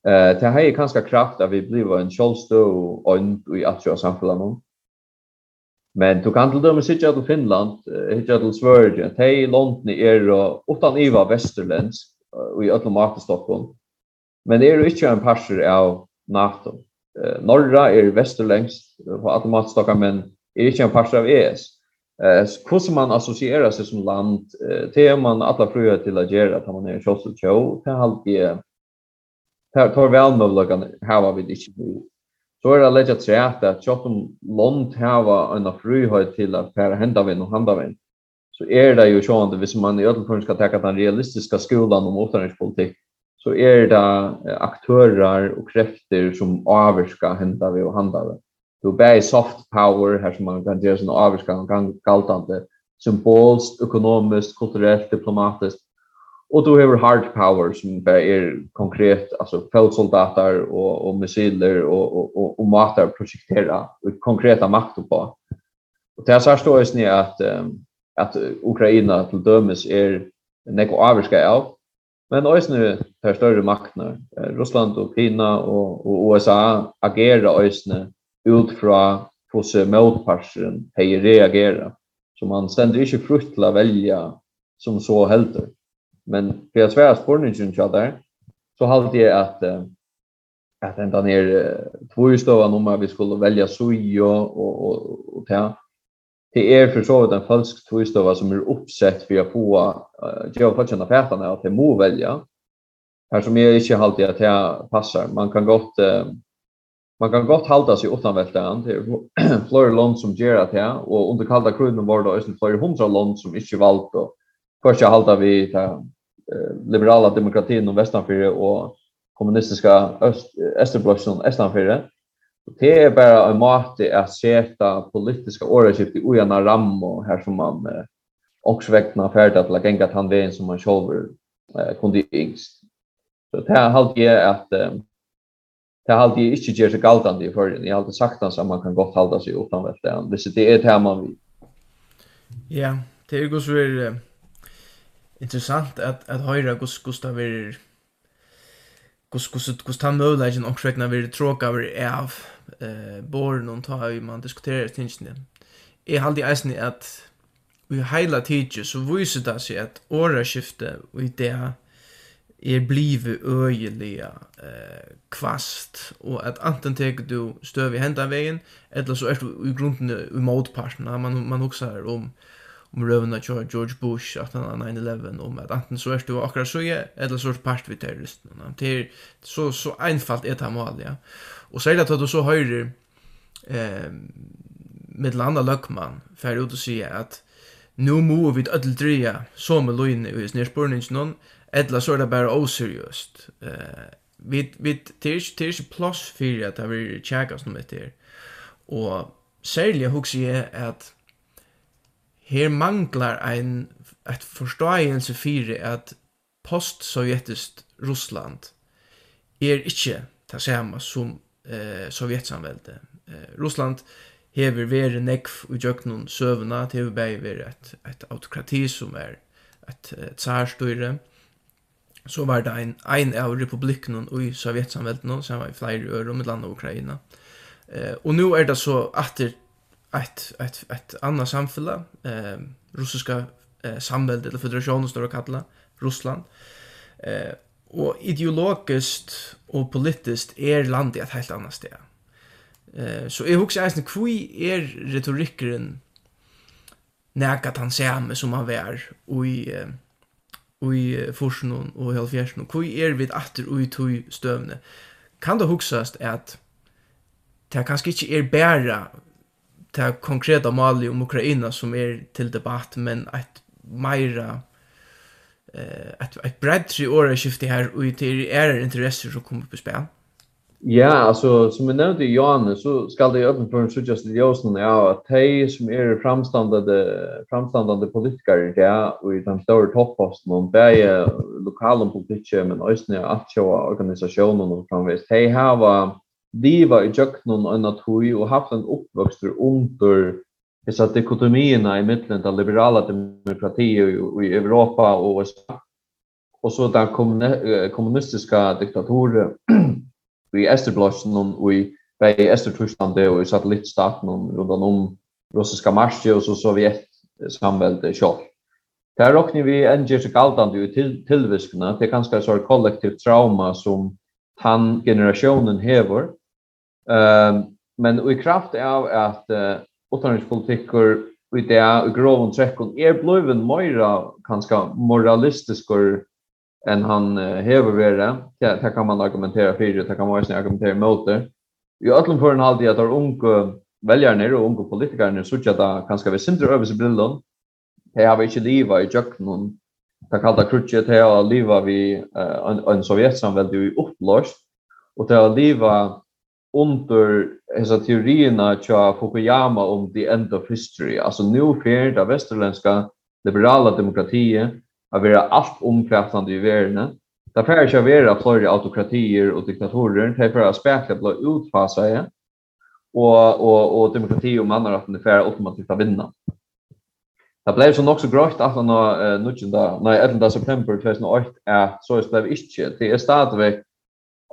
Speaker 2: Eh det har kanske kraft att vi blir en självstå och en i att göra samhällen. Men du kan till dem sitta till Finland, hitta till Sverige, hej London är och utan Iva västerländsk och i öllum marken Stockholm. Men det är ju inte en passer av NATO. Uh, Norra är västerlängst på automatiskt Stockholm men är inte en passer av ES. Eh hur man associerar sig som land, det är man alla fröja till att göra att man är en självstå. Det har alltid tar tar väl möjligheten här har vi det inte nu. Så är det lätt att säga att shoppen långt här var en frihet till att per hända vid och handla vem Så är det ju så att hvis man i ödelpunkt ska täcka den realistiska skolan om återhämtningspolitik så är det aktörer och krafter som avskar hända vi och handla vem Du bär soft power här som man kan göra sån avskar och galtande symboliskt, ekonomiskt, kulturellt, diplomatiskt Och då har hard power som bara är konkret alltså fältsoldater och och missiler och och och, och matar projektera konkreta makt på. Och det här står ju ni att att Ukraina till dömes är neko avskär av Men också nu tar större maktene. Russland och Kina och, och USA agerar också ut fra hvordan motparsen de reagera Så man stender inte frukt till att välja som så helter. Men för jag svär spårningen så där så hade jag att att ända ner två stora nummer vi skulle välja sujo och och och ta det är för så att en falsk tvåstova som är uppsett för att få jag får känna fätarna att det må välja här som är inte alltid att det passar. Man kan gott man kan gott halda sig utan vältan det är flera land som ger att här och under kalda kruden var det ösen flera hundra land som inte valt och kanske jag halda vi ta liberala demokratin och Vestanfyrre och kommunistiska öst Österblossen Och Det är bara en måte att sätta politiska åraskift i ojana ram och här som man eh, också väckna färdigt att lägga att han vägen som man själv eh, kunde yngst. Så det här halvt jag att eh, det här halvt jag inte gör sig galtande i förrän. Jag har alltid sagt att man kan gott halda sig utan vettan. Det är det här man vill.
Speaker 1: Ja, det är ju så är Interessant at at høyrra gus gusta ver gus gus gus ta møllegen og skrekna ver troka av eh born on ta vi man diskuterer tingene. Eg haldi eisini at vi heila tidje så viser det seg at åraskiftet skifte við det er blive øyelige eh, kvast, og at anten teker du støv i hendan vegin, eller så er du i grunden i motparten, man, man huksar om um, om rövna av George Bush att han 9-11 om att antingen så är det akkurat så är eller så är part vid terroristerna. Det är så, så einfalt är det mål, ja. Och så är det att du så höjer eh, med landa lökman för att säga att nu må vi öll så med lojne i snirspurningen eller så är det bara oseriöst. Eh, vi, vi, det är inte plats för att vi tjäkas med det. Och särskilt huxar jag att her manglar ein et forståelse fyrir at post-sovjetisk Russland er ikkje ta samme som eh, sovjetsamvelde. Eh, Russland hever veri nekv i djøknun søvna, det hever bei veri et, et autokrati som er et, et tsarstyre. Så var det ein, ein av republikken i sovjetsamvelden, som var i flere øre om et land av Ukraina. Eh, og nu er det så atter ett ett ett annat samhälle eh russiska eh, samhället eller federationen står att kalla Ryssland eh och ideologiskt och politiskt är landet ett helt annat ställe. Eh så är också en kvui är retoriken näka han ser som han vär och i eh, i forsen og helfjersen, og hvor er vi atter og i tog støvne? Kan det huksast at det kanskje ikke er bæra det konkreta målet om Ukraina som är till debatt men ett mera eh ett ett bredare åra skifte här och det är intresser som kommer på spel.
Speaker 2: Ja, alltså som jag nämnde Johan så ska det öppna för en suggest i Josen ja att de som är framståndande framståndande politiker ja och i de stora toppposten och bäge lokala politiker men också att organisation och framvis. De har liva i jöknun og enn tui og haft en uppvöxter under dessa dikotomierna i mittlen av liberala demokrati i Europa och USA. Och så den kommunistiska diktatorer i Österblossen og i i Östertyskland och i satellittstaten och om russiska marsje och så Sovjet samvälde själv. Där råkning vi en sig kaltande ut till tillviskarna. Det är ganska så kollektivt trauma som han generationen hever Ehm men i kraft av att uh, utanrikspolitiker i det i groven trekkon er bliven mera kanske moralistisk än han uh, hever vara. Det, det kan man argumentera för, det kan man också argumentera mot det. I öllum förrän hade jag tar unga väljarna och unga politikerna så att det kanske vi synder över sig brillan. Det har vi inte liva i jöknen. Det kallta krutjet, det har liva vi uh, en, en sovjetsamvälde i upplöst. Och det har liva under hesa teorierna tja Fukuyama om the end of history. Alltså nu fer det västerländska liberala demokratier att vara allt omfattande i världen. Det fer inte vara för autokratier och diktatorer. Det fer att spekla blå utfasa ja. Och och och demokrati och mannarätten fer automatiskt att vinna. Det blev så nok så grått att han har nutjen da, 11. september 2008 är så det inte. Det är stadigt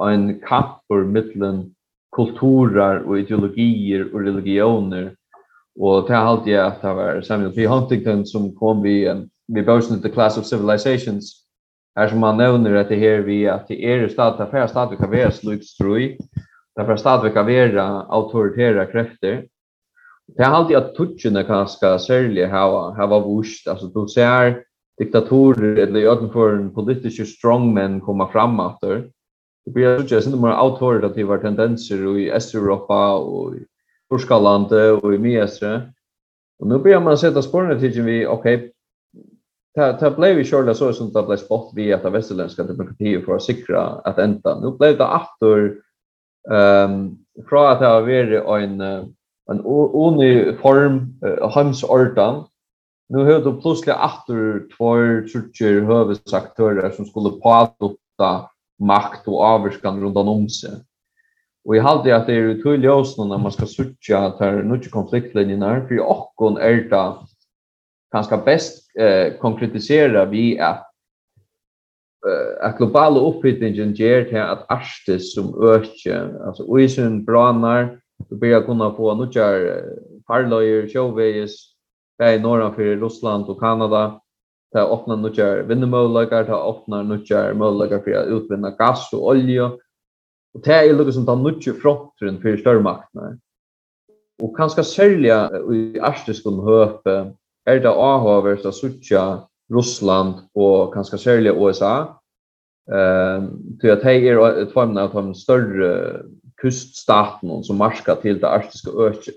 Speaker 2: en kamp för mittelen kulturer och ideologier och religioner. Och det har alltid att det var Samuel P. Huntington som kom vi en vi bosen the class of civilizations här som man nämner att det här vi att det är stad där för stad kan vara sluts tror där för stad kan vara auktoritära krafter det har alltid att touchen kan ska särskilt ha ha vurst. Alltså du ser diktatorer eller ödenför politiska strongmen komma fram efter Vi har sett att det mer autoritativa tendenser i Östeuropa och i Torskalandet och i Miestre. Och nu börjar man sätta spåren till vi, okej, okay, ta ta blev vi själva så som det blev spott vi att västerländska demokratier för att säkra att ända. Nu blev det efter ehm um, från att ha varit en en uniform uh, hemsordan nu har du plötsligt åter två trutcher hövesaktörer som skulle prata makt och avskan runt om sig. Och jag hade att det är ju tydligt oss när man ska söka att här nu konfliktlinjen för och kon är det ganska bäst eh, konkretisera vi att eh att globala upphittningen ger till att Arktis som öke alltså isen brannar du börjar kunna få några farlöjer, sjövejs, där i norra för Ryssland och Kanada ta öppna nutjar vindmöjligheter, ta öppnar nutjar möjligheter för att utvinna gas och olja. Och det är ju som tar nutje fronten för störmakterna. Och kanske sälja i arktiskum höpe är det avhavers att sucha Russland och kanske sälja USA. Ehm till att hej är ett form av de större kuststaten som marskar till det arktiska öket.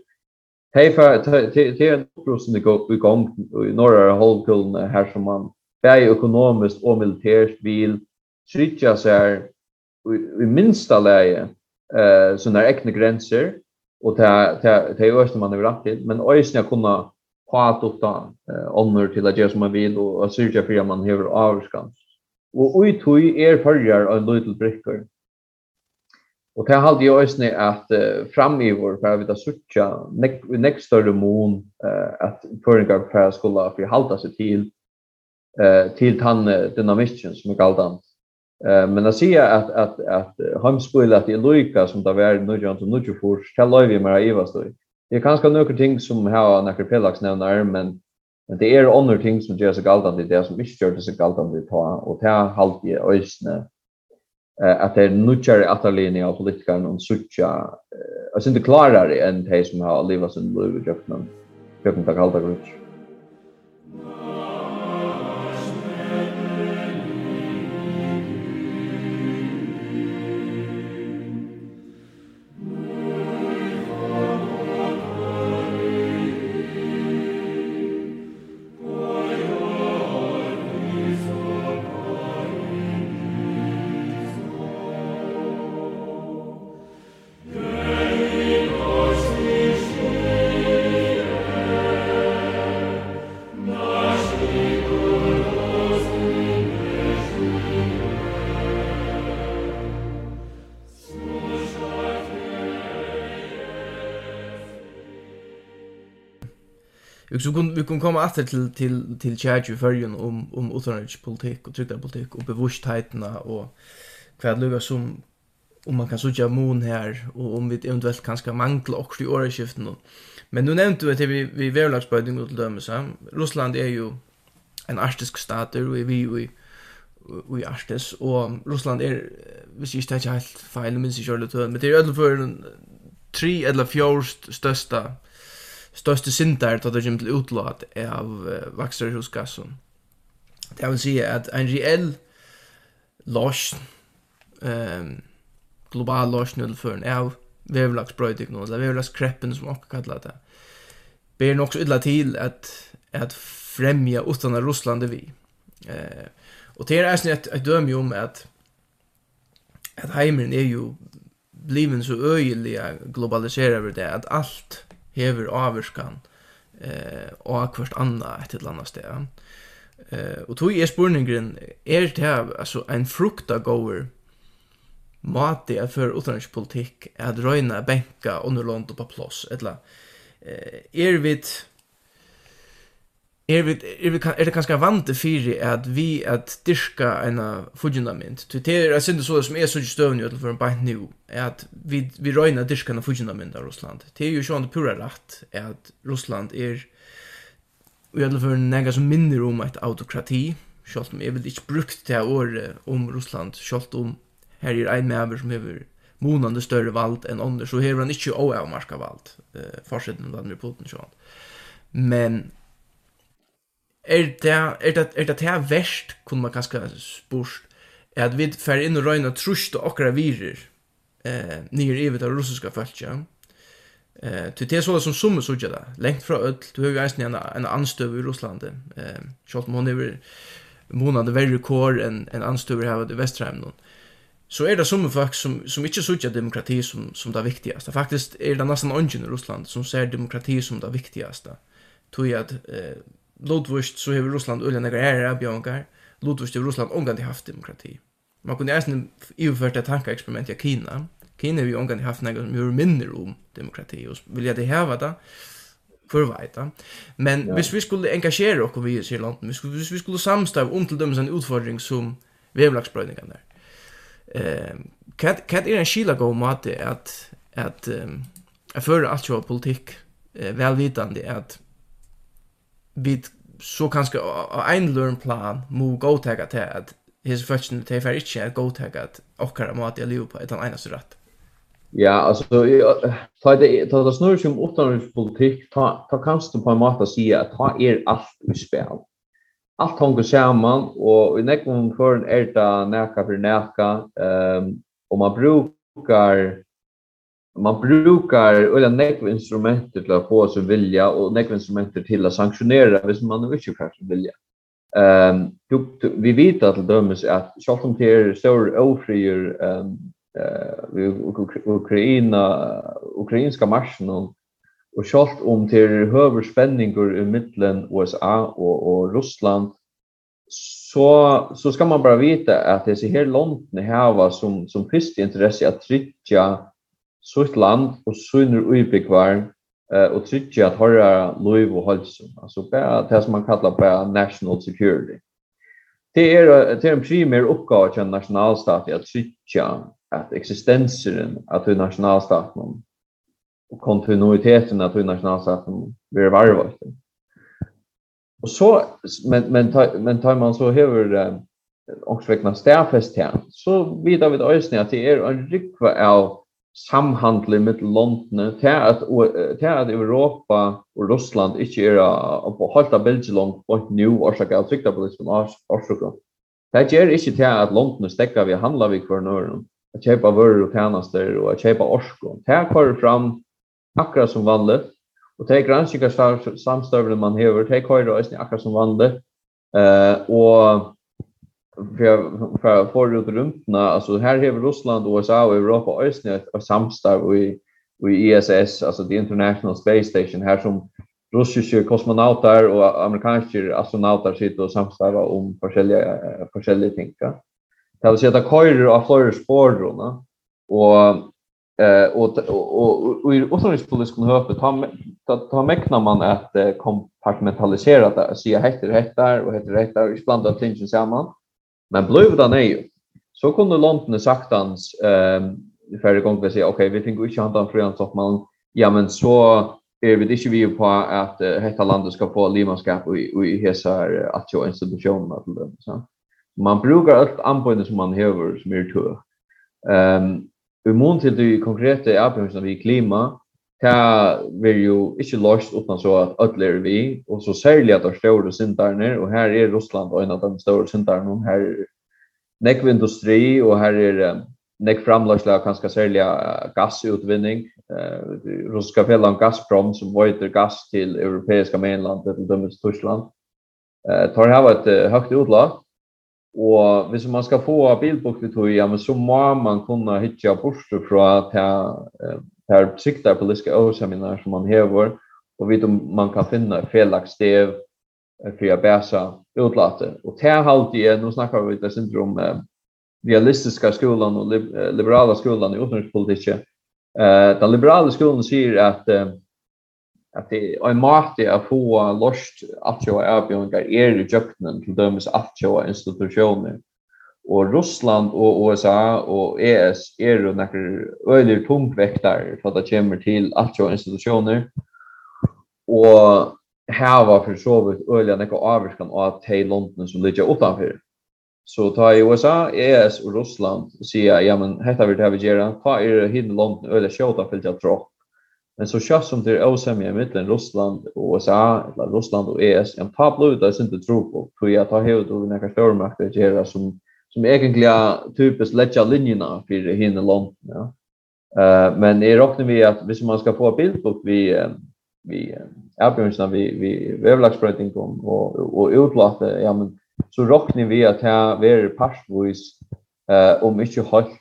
Speaker 2: Hej för till en upprustning det går i gång i norra halvkulen här som man bär ekonomiskt och militärt vill trycka sig här i minsta läge eh såna egna gränser och ta ta ta öst man har rätt till men ösna kunna ha att då honor till att göra som man vill och syrja för man har avskans. Och ut hur är förjar en liten brickor Og det hade jag ösnä at uh, framöver for att vi där suttja, nek større mån uh, att föringar för skulle för halda seg til uh, til han dynamikken som er galdan. Uh, men jeg sier at, at, at, att att hemspoila att loika som det var nødja til nødja for, för ska leva med iva støy. Det er kanskje några ting som har nekker pelax nämner men men det er andre ting som gjør seg galdan det som ikke gjør seg galdan det ta och det har halt i ösnä att det är nutjare att av politikern och sucha eh alltså inte klarare än de som har levt sin liv i gruppen. Gruppen tar kallt
Speaker 1: grupp. så kun vi kun komma åter till till till charge för ju om om utrikespolitik och trygghetspolitik och bevisstheten och kvad lugga som om man kan söka mon här och om vi eventuellt kanske mangla också i årsskiften Men nu nämnde du att vi vi vävlagsbödning och dömer så Ryssland är ju en arktisk stat där vi vi vi arktis och Ryssland är vi ser inte helt fel men så gör det men det är i alla fall tre eller fjärst största største syndar då det kommer til utlåt av uh, vaxer. Det vil si at en reell loss um, global loss en av vevlagsbrøytikene, eller vevlagskreppen som åker kallar det, ber nok så ytla til at, at fremja utan av Russland vi. Eh, og det er eisen et, et om at at heimeren er jo bliven så øyelig globaliseret over det, at alt hever avvurskan eh, og kvart anna et eller annat sted. Eh, og tog är spurningren, är det her, alltså en frukta för mati at for att röna bänka under underlånd på plats eller eh, er vi er vi er vi er det kanskje vant til at vi at diska en fundament. Til det er sind så som er så støvn i for en bant nu er at vi vi røyna diska en fundament av Russland. Det er jo sjón pura rett at Russland er i alle fall nega som minner om et autokrati, sjálvt om jeg vil ikke brukt det året om Russland, sjálvt om her er ein mever som hever monande større vald enn andre, så hever han ikke oavmarka vald, eh, forsiden Vladimir Putin sjálvt. Men er det er det er det här verst kunde man kanske er at vi för in og röna trust och akra virer eh nere i vet russiska falska eh til det så som som så där lengt från öll du har ju ens en en anstöv i eh skolt man över månader very core en en anstøv här i Västerheim någon så är det som folk som som inte såg demokrati som som det viktigaste. Faktiskt är det nästan ungen i Ryssland som ser demokrati som det viktigaste. Tror jeg att eh, Lodvist så har Russland ulja negar ära bjongar. Lodvist har Russland omgandi haft demokrati. Man kunde eisen iverført ett tankeexperiment i Kina. Kina har ju omgandi haft negar som gör mindre om demokrati. Och vill jag det häva det, for veit. Men ja. hvis vi skulle engagera okkur vi i Sirlanden, hvis, hvis vi skulle samstav om til dem en utfordring som vevlagsbröjningarna där. eh, kan er en skila god att, at, at, um, at, at, at, at, at, at, att, at, vi så kanskje av en løren plan må godtega til at hese fødselen til for ikke at godtega at okkara at jeg lever på etter den eneste rett.
Speaker 2: Ja, altså, ta det, ta det snurr som utenrikspolitikk, ta, ta kanskje på en måte si at ta er alt i spil. Alt hongur saman, og i nekvom foran er det næka for næka, um, og man brukar man brukar eller nekv instrumenter till att få sig vilja och nekv instrumenter till att sanktionera hvis man inte kan vilja. Ehm um, du, vi vet att dömes att om det är stor ofrier ehm eh Ukraina ukrainska marschen och och självt om till höver spänningar i mitten USA och och Ryssland så så ska man bara veta att det är så här långt ni har som som först intresse att trycka sitt land og synner ubyggvar eh och tycker att höra lov och hälsa alltså bara det som man kallar på national security. Det är det är en primär uppgift för en nationalstat att tycka att existensen att en nationalstat och kontinuiteten att en nationalstat blir varvat. Och så men men men tar man så över också vekna stäfest här så vidare vid ösnen att det är en rykva av samhandling med London til at til at Europa og Russland ikke er på helt av bildet langt på et nu årsak på liksom Afrika. Det gjør ikke til at London stekker vi handler vi hver nøren, at kjøpe vører og tjenester og at kjøpe årsak. Det kommer fram akkurat som vanlig, og det er granskikker samstøvende man hever, det kommer også akkurat som vanlig, eh, og för för förut runt alltså här har Ryssland och USA och Europa och Östnet och samstarv i i ISS alltså the International Space Station här som russiska kosmonauter och amerikanska astronauter sitter och samstarvar om olika olika ting. Det vill säga att köra av flera spår då, och eh och och och i utrikespolitiska höpet ta ta mäknar man att kompartmentalisera det så jag heter rätt där och heter rätt där. Och blanda tingen samman. Men blev det nej. Så kunde London sagtans ehm um, förra gången vi säger okej, vi tänker inte handa en frians av man. Ja men så är vi inte vi på att uh, hetta landet ska få limanskap och i hesa att ju institutioner till dem så. Man brukar allt anbuden som man behöver som är tur. Ehm um, i mån till det konkreta arbetet som vi klima ta vill jo ikkje lost utan så at alle er vi, og så særlig at det er store sintarne, og her er Russland og en av de store sintarne, her er nekv industri, og her er nekv framlagslega kanskje særlig gassutvinning, uh, russiska fellan Gazprom som vøyter gass til europeiska mainland, til dømmes Tyskland, uh, tar hava et uh, høgt utlag, Og hvis man skal få bilbukt i ja, men så må man kunne hitja bort fra til här siktar politiska åsamlingar som man hever och vet om man kan finna felaktig stev för att bäsa utlatet. Och det här halvt är, nu snackar vi lite syndrom eh, realistiska skolan och liberala skolan i utrikespolitiken. Eh, den liberala skolan säger att eh, att det är en måte att få lost att jag erbjuder är i jöknen till dömes att jag institutioner og Russland og USA og ES er jo nekker øyler tungvektar for at det kommer til alt jo institutioner og hava for så vidt øyler nekker avvirkan av de landene som ligger utanfor. Så ta i USA, ES og Russland og sier ja, men detta vil det vi gjøre, ta er hinne landene øyler sjåta fyllt dropp. Men så kjøtt som det är åsemje mittlen Russland og USA, eller Russland og ES, en ta blod det er sin til tro på, for jeg tar hevd og nekker stormakter gjøre som som egentlig er typisk lätta linjerna för hinner långt ja. Eh men är rockne vi att hvis man ska få bildbok vi vi erbjørnsen vi vi vävlaxbröting om och och utlåta ja men så rockne vi att här är passvis eh om inte helt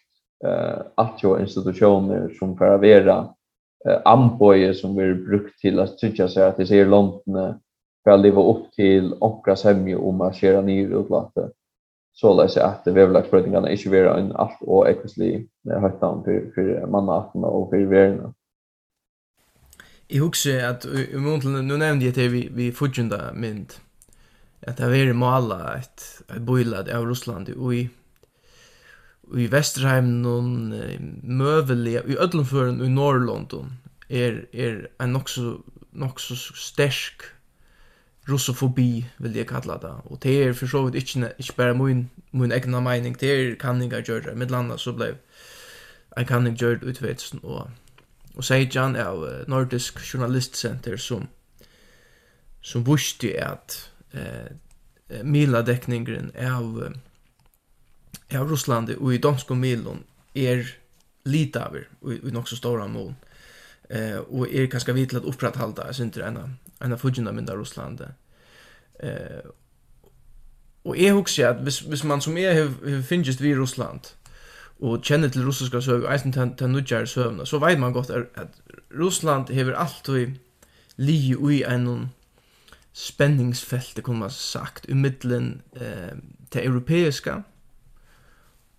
Speaker 2: eh att jo institutioner som för att vara eh amboje som vi brukt till att tycka så att det ser långt för att leva upp till okras semje om att köra ner utlåta så lär sig att vävlagsbrötningarna inte vara en allt och ekvislig högt namn för, för mannaarterna och för verna.
Speaker 1: Jag husker att i månaden, nu nämnde jag det vi, vi fortjunda mynd, att det var måla ett, ett bojlad av Russland och i i Vesterheim någon möveliga i ödlumfören i Norrlondon är er, är er en också också sterk russofobi vil jeg kalla det. Och det är för så vidt ikke, ikke bare min min egna mening. Det er kan jag det. med landa så ble jag kan inte det utvätsen och och säger Jan av Nordisk journalistcenter som som visste at eh mila dekningen av av Russland och i danska milon är lite av och i, i något så stora mål. Eh och är ganska vitlat upprätthållda syns inte ännu en av fudgina mynda Russland. Eh, og jeg husker at hvis, hvis man som jeg finnes vi i Russland, og kjenner til russiska søv, eisen til nudjar søvna, så vet man godt at Russland hever alltid li ui en spenningsfelt, det kunne man sagt, i middelen eh, til europeiska,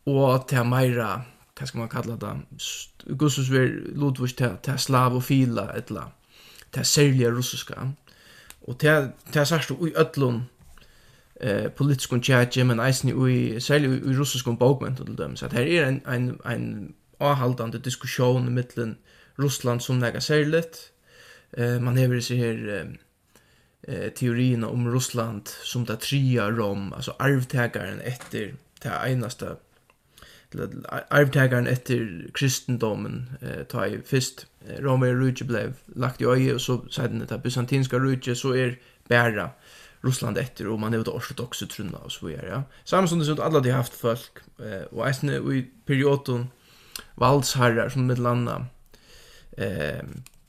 Speaker 1: og til meira, hva skal man kalla det, gussus vi Ludvig til, til slav og fila, etla, det særlige russiska. Og det, det er særst i ødlun eh, politiskun tjætje, men eisen i, særlig i russiskun bókmentu til dem. Så her er en, en, en avhaldande diskusjon i mittlen Russland som nega særligt. Eh, man hever seg her eh, teorien om Russland som det tria rom, altså arvtagaren etter det einaste arvtagaren etter kristendomen eh, ta i fyrst Romer Rujje blev lagt i øye og så sedan det bysantinska Rujje så er bæra Russland etter og man er det ortodoxe trunna og så videre ja. Samme som det sånt alle de haft folk eh, og eisne i perioden valdsherrar som med landa eh,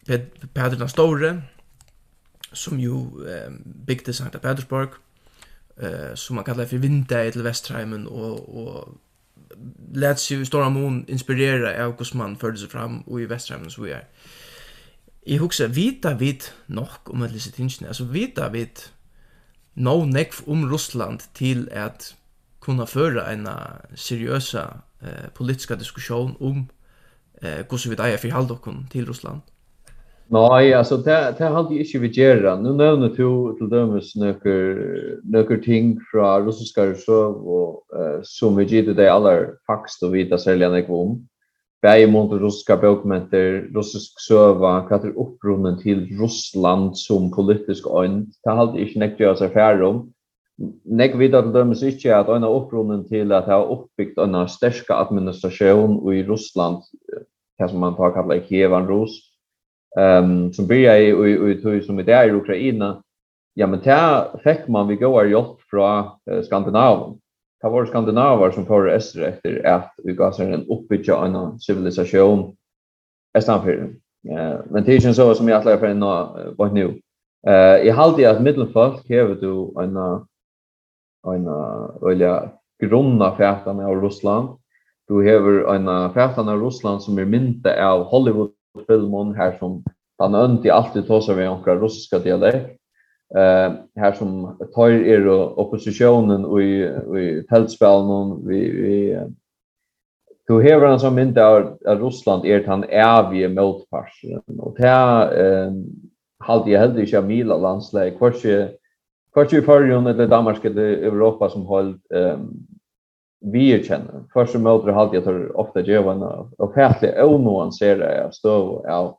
Speaker 1: Pedro den Store som jo eh, bygde Santa Petersburg eh, som man kallar for Vindeig til Vestheimen og, og lät sig stora mån inspirera av hur man förde sig fram och i västra så vi är. I huxa vita vit nog om att läsa tingen alltså vita vit no neck om Russland till att kunna föra en seriösa eh, politiska diskussion om eh, hur vi där förhåller oss till Ryssland.
Speaker 2: Nei, altså, det det har jeg ikke vi gera. Nå nevner du til dømes nöker ting fra russiske reserv, og, uh, som vi gjorde det aller alla faktiskt och vita sälja när kom. Bäi mot russiska bokmenter, russisk søve, hva er upprunnen til Russland som politisk önd. Det har alltid ikke näkt göra seg færre om. Nek vidar til dømes ikkje at ein av opprunnen til at ha oppbygd ein sterska administrasjon i Russland, det som man tar kallar Kievan Rus, Ehm som börjar i i i som det är i Ukraina. Ja men där fick man vi går hjälp från eh, Skandinavien. Det var skandinaver som får öster efter att vi gav sig en uppbyggja en civilisation östanför. Uh, men det är så som jag att för en vad nu. Eh i halde att medelfolk här du en en olja grunna fätan av Russland. Du har en fätan av Russland som är mynta av Hollywood filmen her som han önti alltid ta sig med några russiska dialekt. Eh här som tar er oppositionen och i i tältspelen vi vi Du hever en sånn mynd av Russland er den evige motparsen, og det er halde jeg heldig ikke av Mila landsleg, hver i Førjun eller Danmark eller Europa som holdt um, vi er känner. Først og møter halte jeg tar ofta gevarna och färdliga onoanserade av støv av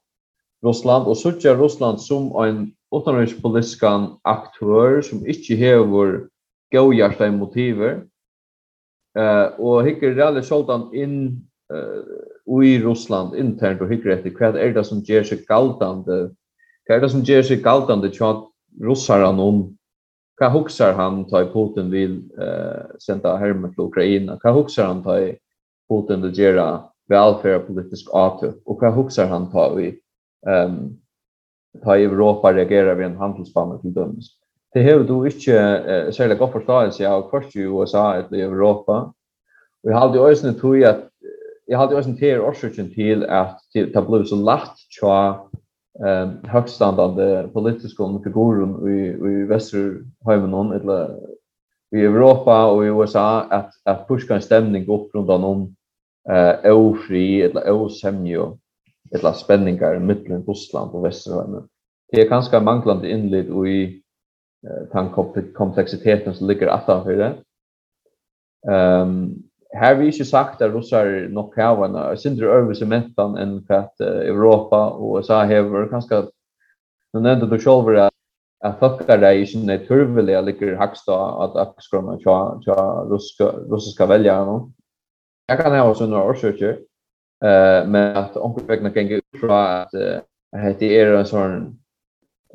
Speaker 2: Russland Og så er Russland som en utenrikspolitisk aktør som ikke hever godhjärta motiver eh och hickar det självdan in eh i Russland internt och hickar efter vad är det som ger sig galdande vad är det som ger sig galdande chat russarna om Hva huxar han ta Putin vil eh, senda hermen til Ukraina? Hva huxar han ta Putin vil gjøre velferd politisk avtøk? Og hva huxar han ta vi um, ta i Europa reagerer ved en handelsbanne til dømes? Det har du ikke uh, særlig godt forståelse av først i USA eller i Europa. Og jeg har alltid også tog at jeg har alltid også til årsøkken til at det ble så lagt til eh högststandande politiska figurer i i västerheimen hon eller i Europa och i USA att att pusha en stämning upp runt om eh ofri eller osämjo eller spänningar i mitten Ryssland och västerheimen. Det är ganska manglande inled i eh, den komplexiteten som ligger attanför det. Ehm um, här vi ju sagt att russar nog har en sindre övelse mentan än för att Europa och USA har ganska den enda du själv är att fucka dig i sin naturliga ligger högst att axkrona tja tja ryska russiska välja nu. Jag kan ha såna orsaker eh men att onkelvägna kan gå ut från att det är en sån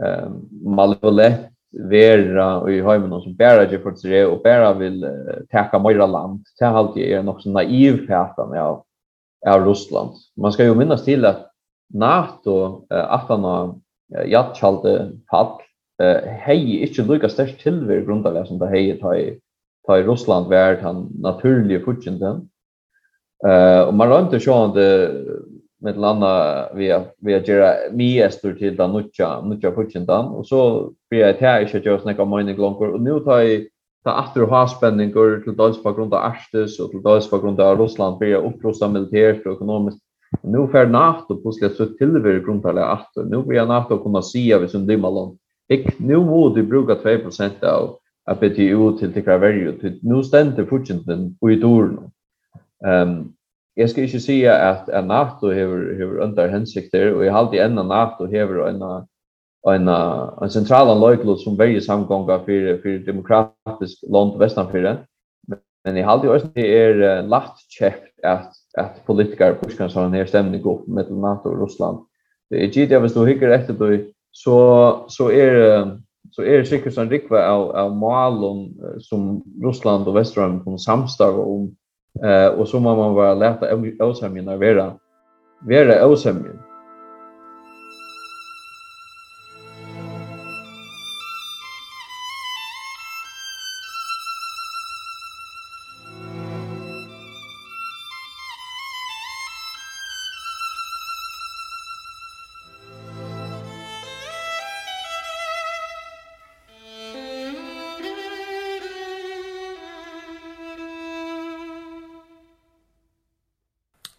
Speaker 2: ehm malevolent vera i heimen som bara for för og bæra vil vill teka mera land. Det er alltid är nok så naiv påstående av av Ryssland. Man ska ju minnas til at NATO uh, at han har jattalte fall eh hej inte lika störst tillver grundar som det hej ta i ta i Ryssland vært han naturlige fortjenten. Eh och man rönte ju att med landa via via göra miestor till den nutcha nutcha putchen dan och så blir det här inte att jag snackar mining longer. Och nu tar jag ta efter ha spänning går till dels på grund av Arstes och till dels på grund av Ryssland blir upprusta militärt och ekonomiskt. Nu för natt och pussla så till det grundtala åter nu blir natt och kunna se av som dimma land ik nu måste bruka 2 av av BTU till till kvar till nu ständer fortsättningen på i dörren ehm jeg skal ikke si at, at NATO hever, hever under hensikter og jeg har alltid en NATO hever en en en sentral lokal som varje samgångar for, for demokratisk land västanför men jeg har alltid också det är lätt checkt at att politiker pushar sånn her stemning opp med NATO og Russland. Det är givet hvis du hikker etter då så så er så er det sikkert sånn rikva av av malen som Russland og Västern kommer samstarve om Eh och så må man vara lätta osämjan vara vara osämjan.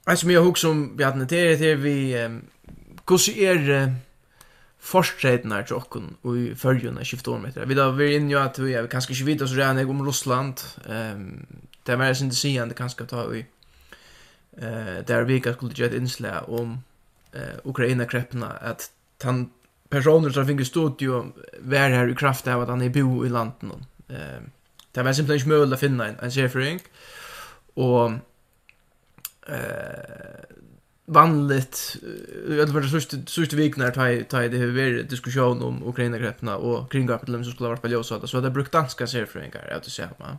Speaker 1: Jeg som jeg husker om Bjarne, det er det vi, hvordan er forskjellene til åkken og i følgende skiftet år med? Vi da var inne jo at vi er kanskje ikke videre så rene om Russland, det er mer sin siden det kanskje ta i, der vi ikke skulle gjøre et innslag om Ukraina-kreppene, at han personer som finner studio vær her i kraft av at han er bo i landen. Det er simpelthen ikke mulig å finne en serfering, og eh vanligt i alla fall sista sista veckan när tai tai det har varit diskussion om Ukraina greppna och kring kapitalism som skulle vara på lösa så det brukt danska ser för en gång att säga va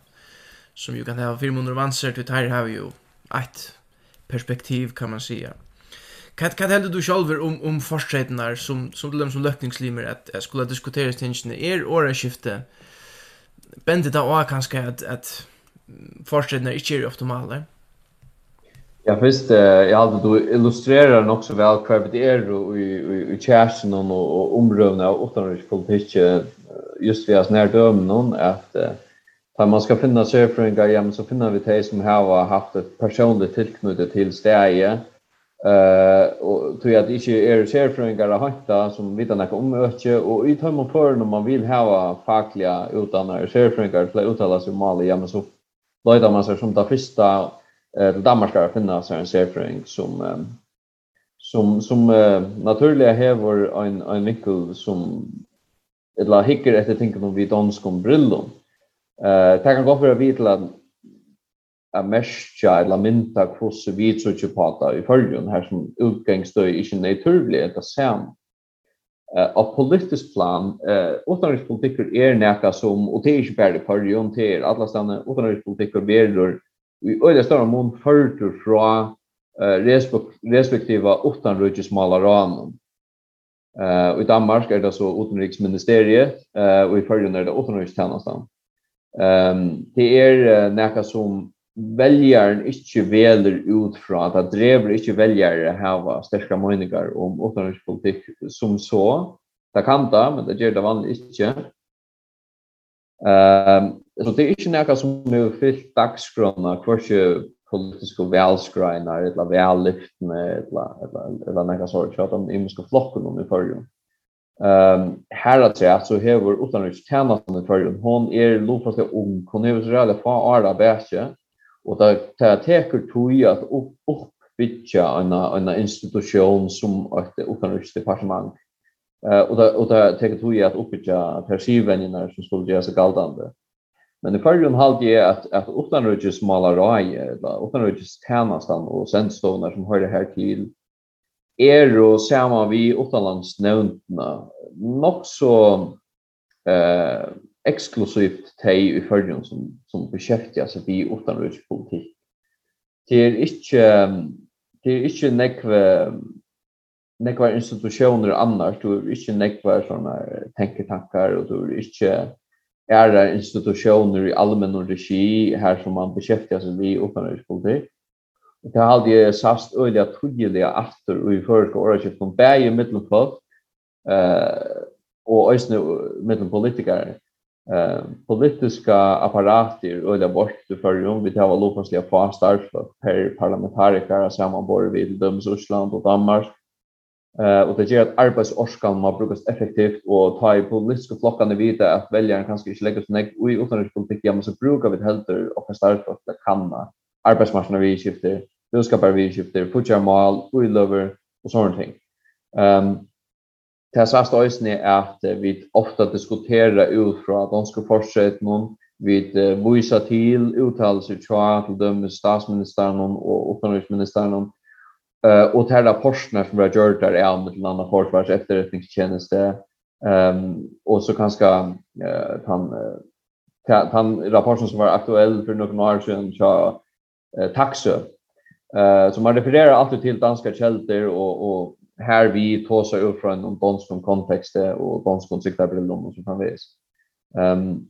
Speaker 1: som ju kan ha 400 vanser till här har ju ett perspektiv kan man säga Kan kan heldu du sjálvur um um forsetnar sum sum til sum løkningslimir at jeg skulle diskutera tingene er og skifte. Bendir ta og kanskje at at forsetnar ikki er optimale.
Speaker 2: Ja, först eh jag hade då illustrerar också väl kvar det är och i i i chatten och och omrövna och utanriks politik just vi har snär dömen någon att Tar man ska finna sig för en så finner vi det som har haft ett personligt tillknutet till stäje. Eh och tror jag att inte är ser för en som vet när om öke och i tömma för när man vill ha fackliga utan är ser för en grej uttala sig mal ja men så Leute man sig som det första Eh till Danmark har finnas en säkring som som som naturliga hävor en en vinkel som eller hickar efter tänker om vi danskom brillon. Eh ta kan gå för att vita att a mescha eller minta kross vi så tjupata i förgrund här som utgångstö i sin naturliga det sam eh av politisk plan eh utanrikspolitik är näka som och det är inte bara för ju till alla stanna utanrikspolitik beror i øyla større mån førtur fra respektiva utanrykesmalarane. Uh, I Danmark er det så utenriksministeriet, uh, og i Førjen er det utenrikstjenestene. Um, det er uh, nekka som väljaren inte väljer ut från att det driver inte väljare ha starka meningar om utrikespolitik som så. Det kan det, men det gör det vanligt inte. Ehm um, Så det är inte noe som er fyllt dagskrona, hversi politiska velskreinar, eller vellyftene, eller eller eller noe sånt, att de imenske flocken om i forrige. Um, her at jeg så här hever utenrikstjenesten i forrige, hon är lovfast ung, hon är så reale fra alla Bæsje, och det er teker tog att upp, oppbytja en en institution som ett et utenriksdepartement. Uh, og det teker tog att oppbytja persivenjene som skulle göra sig galdande. Men i förrjun halde jag att, att utanröjus malaraj, utanröjus tjänastan och sändstonar som hör det här till er och samma vi utanlandsnämnderna nog så eh, exklusivt teg i förrjun som, som beskäftigar sig vid politik. Det är inte, det är inte nekve nekve institutioner annars, du er ikke nekve sånne tenketankar, og du er inte ära institutioner i allmän regi här som man beskäftigar sig med upphandlingspolitik. Och det hade jag sagt öliga tydliga efter och i förra året skift från bäge mittelfolk eh och ösne mittelpolitiker eh politiska apparater och bort för ju vi tar lokala fasta per parlamentariker sammanbord vid döms Ryssland och Danmark Eh och det gör att arbetsorskan må brukas effektivt och ta i politiska flockarna vita att väljaren kanske inte lägger sig i utanrikspolitik ja men så brukar vi helt och starkt att det kan arbetsmarknaden vi skiftar det skapar vi skiftar future mål we lover och sånt ting. Ehm um, Det sast øysene är att vi ofta diskuterar ut de ska fortsätta någon vid visa till uttalelser till til statsministern och og utenriksministeren Eh och här rapporterna som vi har gjort där är med en annan försvars efterrättningstjänste ehm och så kanske eh han han rapporten som var aktuell för några år sedan så eh, taxö eh som man refererar alltid till danska källor och och här vi tar sig upp från en dansk kontext och dansk kontext där blir som kan vis. Ehm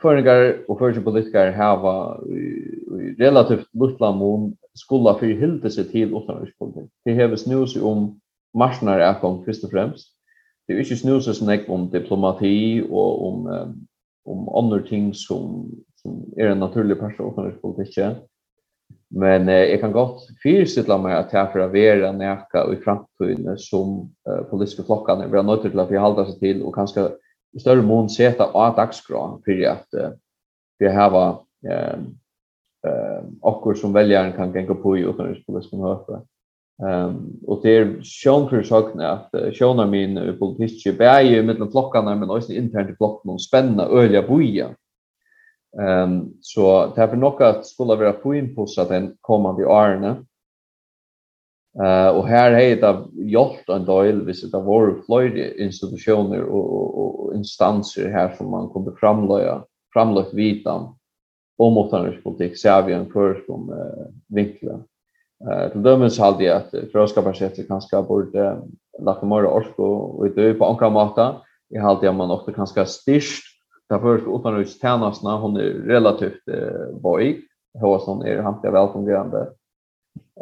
Speaker 2: föreningar och första politiker hava relativt lutla mån skulle för hilde sig till utanrikspolitik. Det har snus om marsnar är kom först och främst. Det är inte snus som snack om diplomati och om om andra ting som som är en naturlig part av utanrikspolitiken. Men eh, jag kan gott fyrstilla mig att jag för att vara näka i framtiden som eh, politiska flockan är bra nöjda till att vi håller sig till och kanske i større mån seta av dagsgrå för att vi har ehm eh som väljaren kan gänga på i utrikespolitiska möte. Ehm och det är sjön för sakna att sjönar min politiska bäge de flockarna men också internt i flocken och spänna öliga boja. Ehm så det därför nog att skulle vara på inpå så att den kommande åren. Eh och här är det gjort en del vis det var flöjde institutioner och och instanser här som man kunde framlägga framlöjt vitan om utanrikspolitik ser vi en för som eh, vinklar. Eh till dömes hade jag att förskaparsättet kanske borde lagt mer ork och i det på andra mata. Jag hade man också kanske styrst därför att utanrikstjänsterna hon är relativt eh, boy. Hos hon är han välfungerande.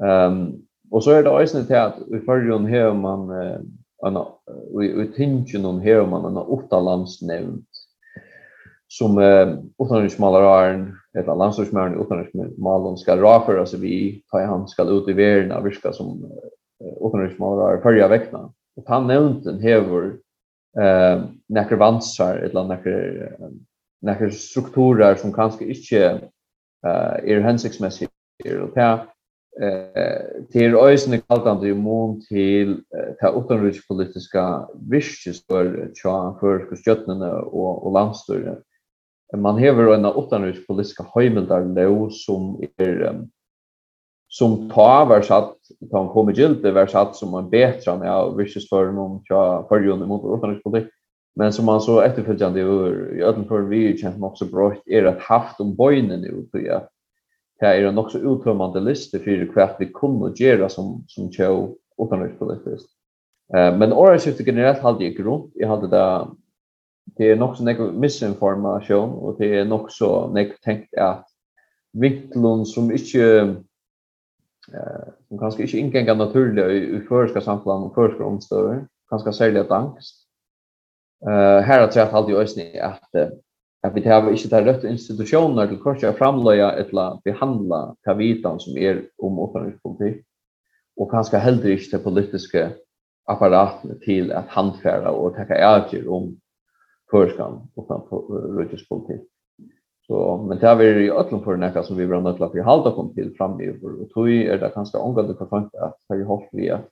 Speaker 2: Ehm um, Och så är det också till att i förrjun här man en vi tingen om här man en åtta landsnämnd som utanriksmalaren eller landslagsmälaren utanriksmalen ska raföra sig vi ta han ska ut i världen och viska som utanriksmalare förra veckan. Och han nämnde här eh näkra vansar eller näkra näkra strukturer som kanske inte eh är hänsiktsmässiga och det eh till ösnen kaltande ju mån till ta utanrike politiska visjes för tja för skjötnarna och och landstyret. Man hever en utanrike politiska hemmeldar lo som är som ta var satt ta kom i gilt var satt som en bättre än jag visjes för någon tja för ju mot politik. Men som man så efterföljande i öden för vi känt också brått är att haft om bojnen nu tror jag det är en också uttömmande lista för kvart vi kunde göra som som tjå utanrikspolitiskt. Eh men årsskiftet generellt hade jag grund. Jag hade det det är nog så något misinformation och det är nog så något tänkt att vinklon som inte eh som kanske inte ingänga naturligt i, i förska samfällan och förska omstör kanske särskilt angst. Eh här har jag alltid ösnit att att vi har inte det rätt institutioner till korsa framlöja eller behandla kavitan som är om utenrikspolitikk, och kanske heller inte det politiska apparaten till att handfære och täcka avgjør om førskan utenrikspolitikk. Så, men det er i øtlen för näka som vi var nødt för at halda kom till framme i vår, tog är det kanskje omgående for att för vi hopp vi att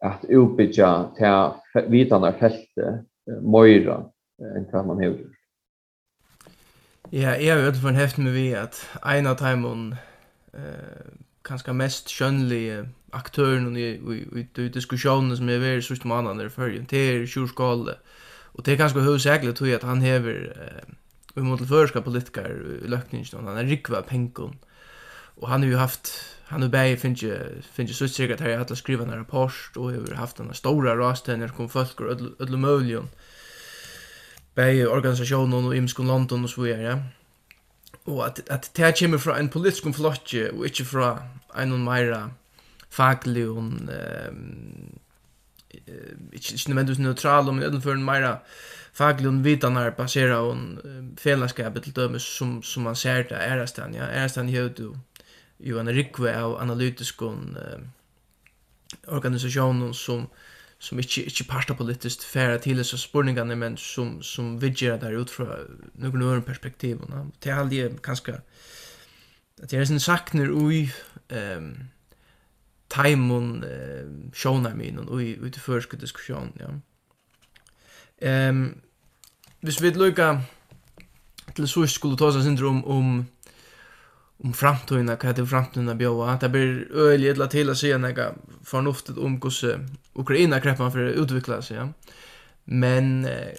Speaker 2: at utbytja vitarna fälte er feltet møyra man hever.
Speaker 1: Ja, jeg har i hvert fall med vi at en av timon eh, kanskje mest skjønnelige aktøren i, i, i, i diskusjonen som er vært sørst mannen i førjen, det er Sjur Skåle. Og det er kanskje hovedsakelig tog at han hever eh, mot førska politikar i løkningen, han er rikva penkon. Og han har jo haft, han har bare finnet, finnet sutt sikkert her i alle skriva en rapport, og har haft denne stora rastene, kom folk og ødle, ødle bei organisationen och imskon London och så vidare. Ja? Och att att det kommer från en politisk flotje och inte från en mera faglig och ehm inte inte nödvändigtvis neutral men ändå för en mera faglig och vitanar på och fällskapet till dömes som som man ser där är ja är det ju du ju en rikve av analytisk och eh, organisationen som som inte inte pasta politiskt färra till så spurningarna men som som vidger där ut från någon annan perspektiv och det är aldrig kanske att det är en sakner oj ehm timon eh, sjona min och oj ut förska diskussion ja. Ehm um, hvis vi lukka til så skulle ta oss syndrom om om framtiden, hva heter framtiden bjóa. Det blir øyelig etla til å si noe fornuftet om hvordan Ukraina kreppman for å utvikla seg. Ja. Men eh,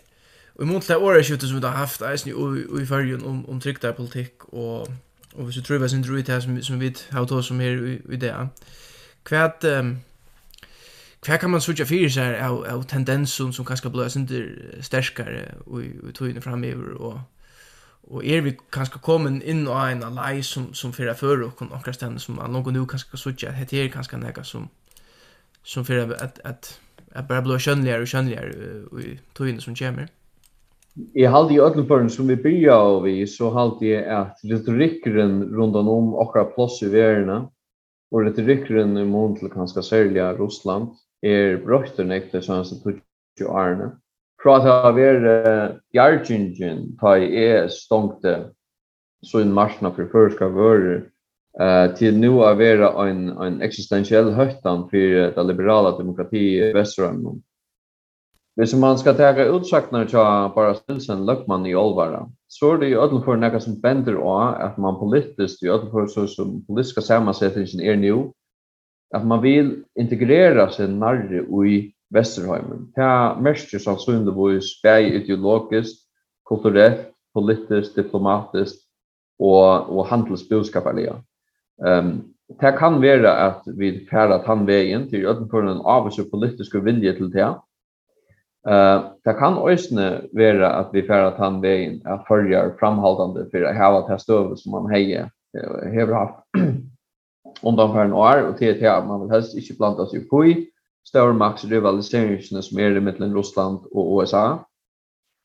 Speaker 1: i mån til det året skjøttet som vi har haft eisen i fargen om, om trygtar politikk og, og hvis vi tror vi sin druid her som, som vi har tål som her i, det. Hva um, Hva kan man sutja fyrir seg av, av tendensen som kanskje blir sterskare og i togene framöver og og er vi kanskje kommet inn og en lei som som för för og kan några som som noen nu kanskje kan tjä heter er kanskje några som som för at, at, at bare blir blå og och i togene som kommer.
Speaker 2: Jeg halte i ödlenbörn som vi byrja av i, så halte jeg at retorikkeren rundan om akkurat plass i verden, og retorikkeren i mån til kanska særliga Russland, er brøkter nekter sånn som 20 årene prata av er jargingen på er stångte så en marsna før skal være eh til nu av vera en en existentiell högtan för det liberala demokrati i Västerhamn. Hvis man skal ta utsagnar tja bara Stilsen løkman i Olvara, så er det jo ødel for nekka som bender av at man politisk, jo ødel for så som politiska sammansetningen er nu, at man vil integrera seg nærre i Vesterheimen. Her merkjer sannsynligvis bæg ideologisk, kulturelt, politisk, diplomatisk og, og handelsbudskaparlige. Um, det kan være at vi færre tann veien til utenfor en avgjør politiske vilje til det. Uh, det kan også være at vi færer tannveien at følger framholdende for å heve til støvet som man heier, hever haft undanføren år, og til at man vil helst ikke blanda seg på i, större maktsrivaliseringarna som är i mellan Ryssland och USA.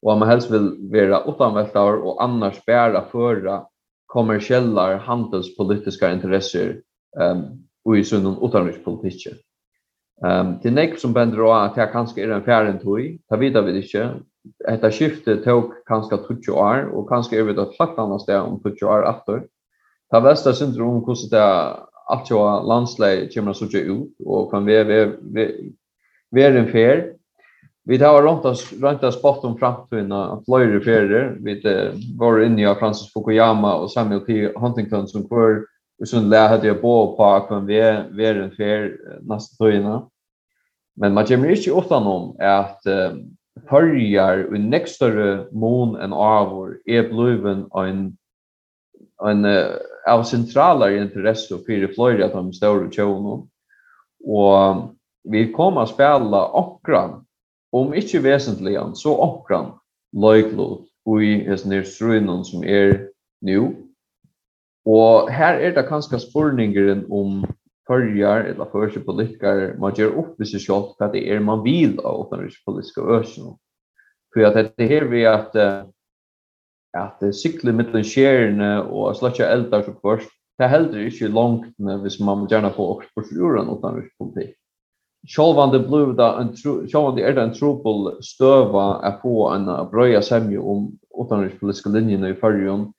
Speaker 2: Och om man helst vill vara utanveltar och annars bæra föra kommersiella handelspolitiska intresser um, i sunnen utanrikspolitik. Ehm um, det nästa som bender å at jeg kanske är en fjæren tog, ta vidare vid ikke. Detta skifte tog kanske 20 år och kanske vi ett flakt annet sted om 20 år efter. Ta västa syndrom hvordan det allt jo landslag kommer att söka ut og kan vi vi en fair. Vi tar rundt oss rundt oss bort om framtiden av flere ferier. vi var inne i Francis Fukuyama og Samuel P Huntington som kvar och sånn lär hade jag på på kan vi er en fer neste tøyene. Men man kommer ikke ofta om at att Hörjar och nästa mån enn avur er bliven en en uh, av centrala intresse för Florida att de stora tjono. Og vi kommer að spela okkran, om inte vesentligan, så okkran løyklot och i en sån som er nu. Og her er det kanska spårningen om följar eller första politiker man gjør upp i seg själv för det er man vil av utenrikspolitiske politiska For at att det her är at at det sykle mittlen skjerne og slutja eldar så først, det er heller ikke langt hvis man vil gjerne få oksporsjuren utan rusk politikk. Sjálvandi blúv da en sjálvandi er det en trúbul støva að få en brøya semje om utenrikspolitiske linjene i fyrrjum.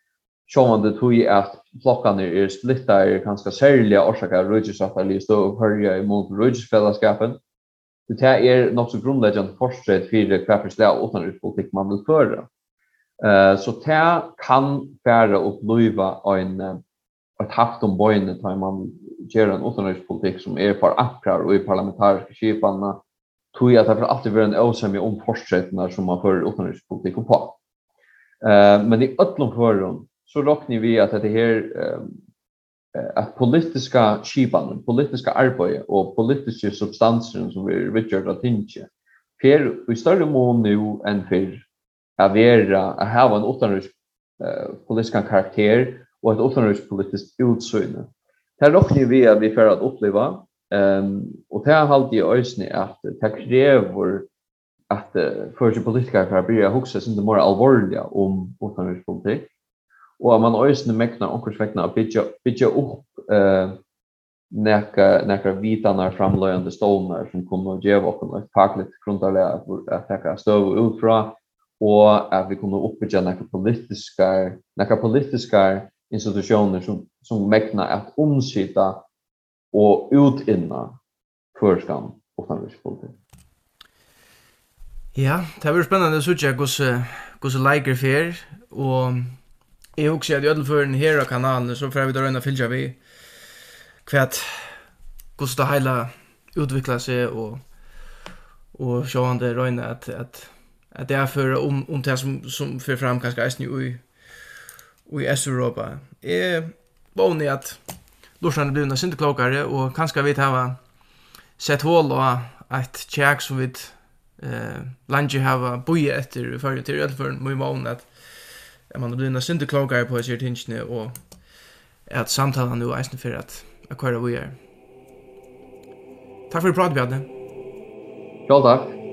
Speaker 2: det tog at flokkane er splitta er ganske særlige særliga orsaka rødgjusattarlige støv og fyrrja i mot rødgjusfellesskapen. Det er nok så grunnleggjant forskjell fyrir hver for slag utanrikspolitik man vil føre. Eh så det kan färre uppleva en ett haft om bojne tar man gör en utrikespolitik som är för akrar och i parlamentariska skiparna tror jag att det alltid blir en osämja om fortsättningar som man för utrikespolitik på. Eh men i öllum förrum så räknar vi att det här att politiska skipan, politiska arbete och politiska substanser som vi Richard Atinche fer i större mån nu en för att vara att ha en utanriks eh politisk karaktär och ett utanriks politiskt utsyne. Det råknar vi vi får att uppleva ehm och det har hållit i ösne att det kräver att för politiker för att börja huxa sin mer allvarliga om utanrisk politik och man ösne mäknar och försöker att bygga bygga upp eh näka näka vitanar framlöjande stolnar som kommer att ge oss ett pakligt grundarläge att ta stöv ut og at vi kunne upp igen några politiska några politiska institutioner som som mekna at omskita og utinna førskan och.
Speaker 1: Ja, det blir spännande att se hur hur så liker fer och jag också att jag för den här kanalen så får vi da røyne fylgja vi kvätt hur så det hele utvecklar seg og, og så han det röna at det er for om om det som som för fram kanske är nu i S-Europa. Är bonnie att Lorsarna blir några synd klokere, og kanskje vi tar sett hål og et tjekk som vi eh lanje etter i efter til till må vi vågne at att man blir några synd klokere på sig tingene, og at samtalen nu är för att akvara vi for at du pratet Bjarne.
Speaker 2: Ja, takk.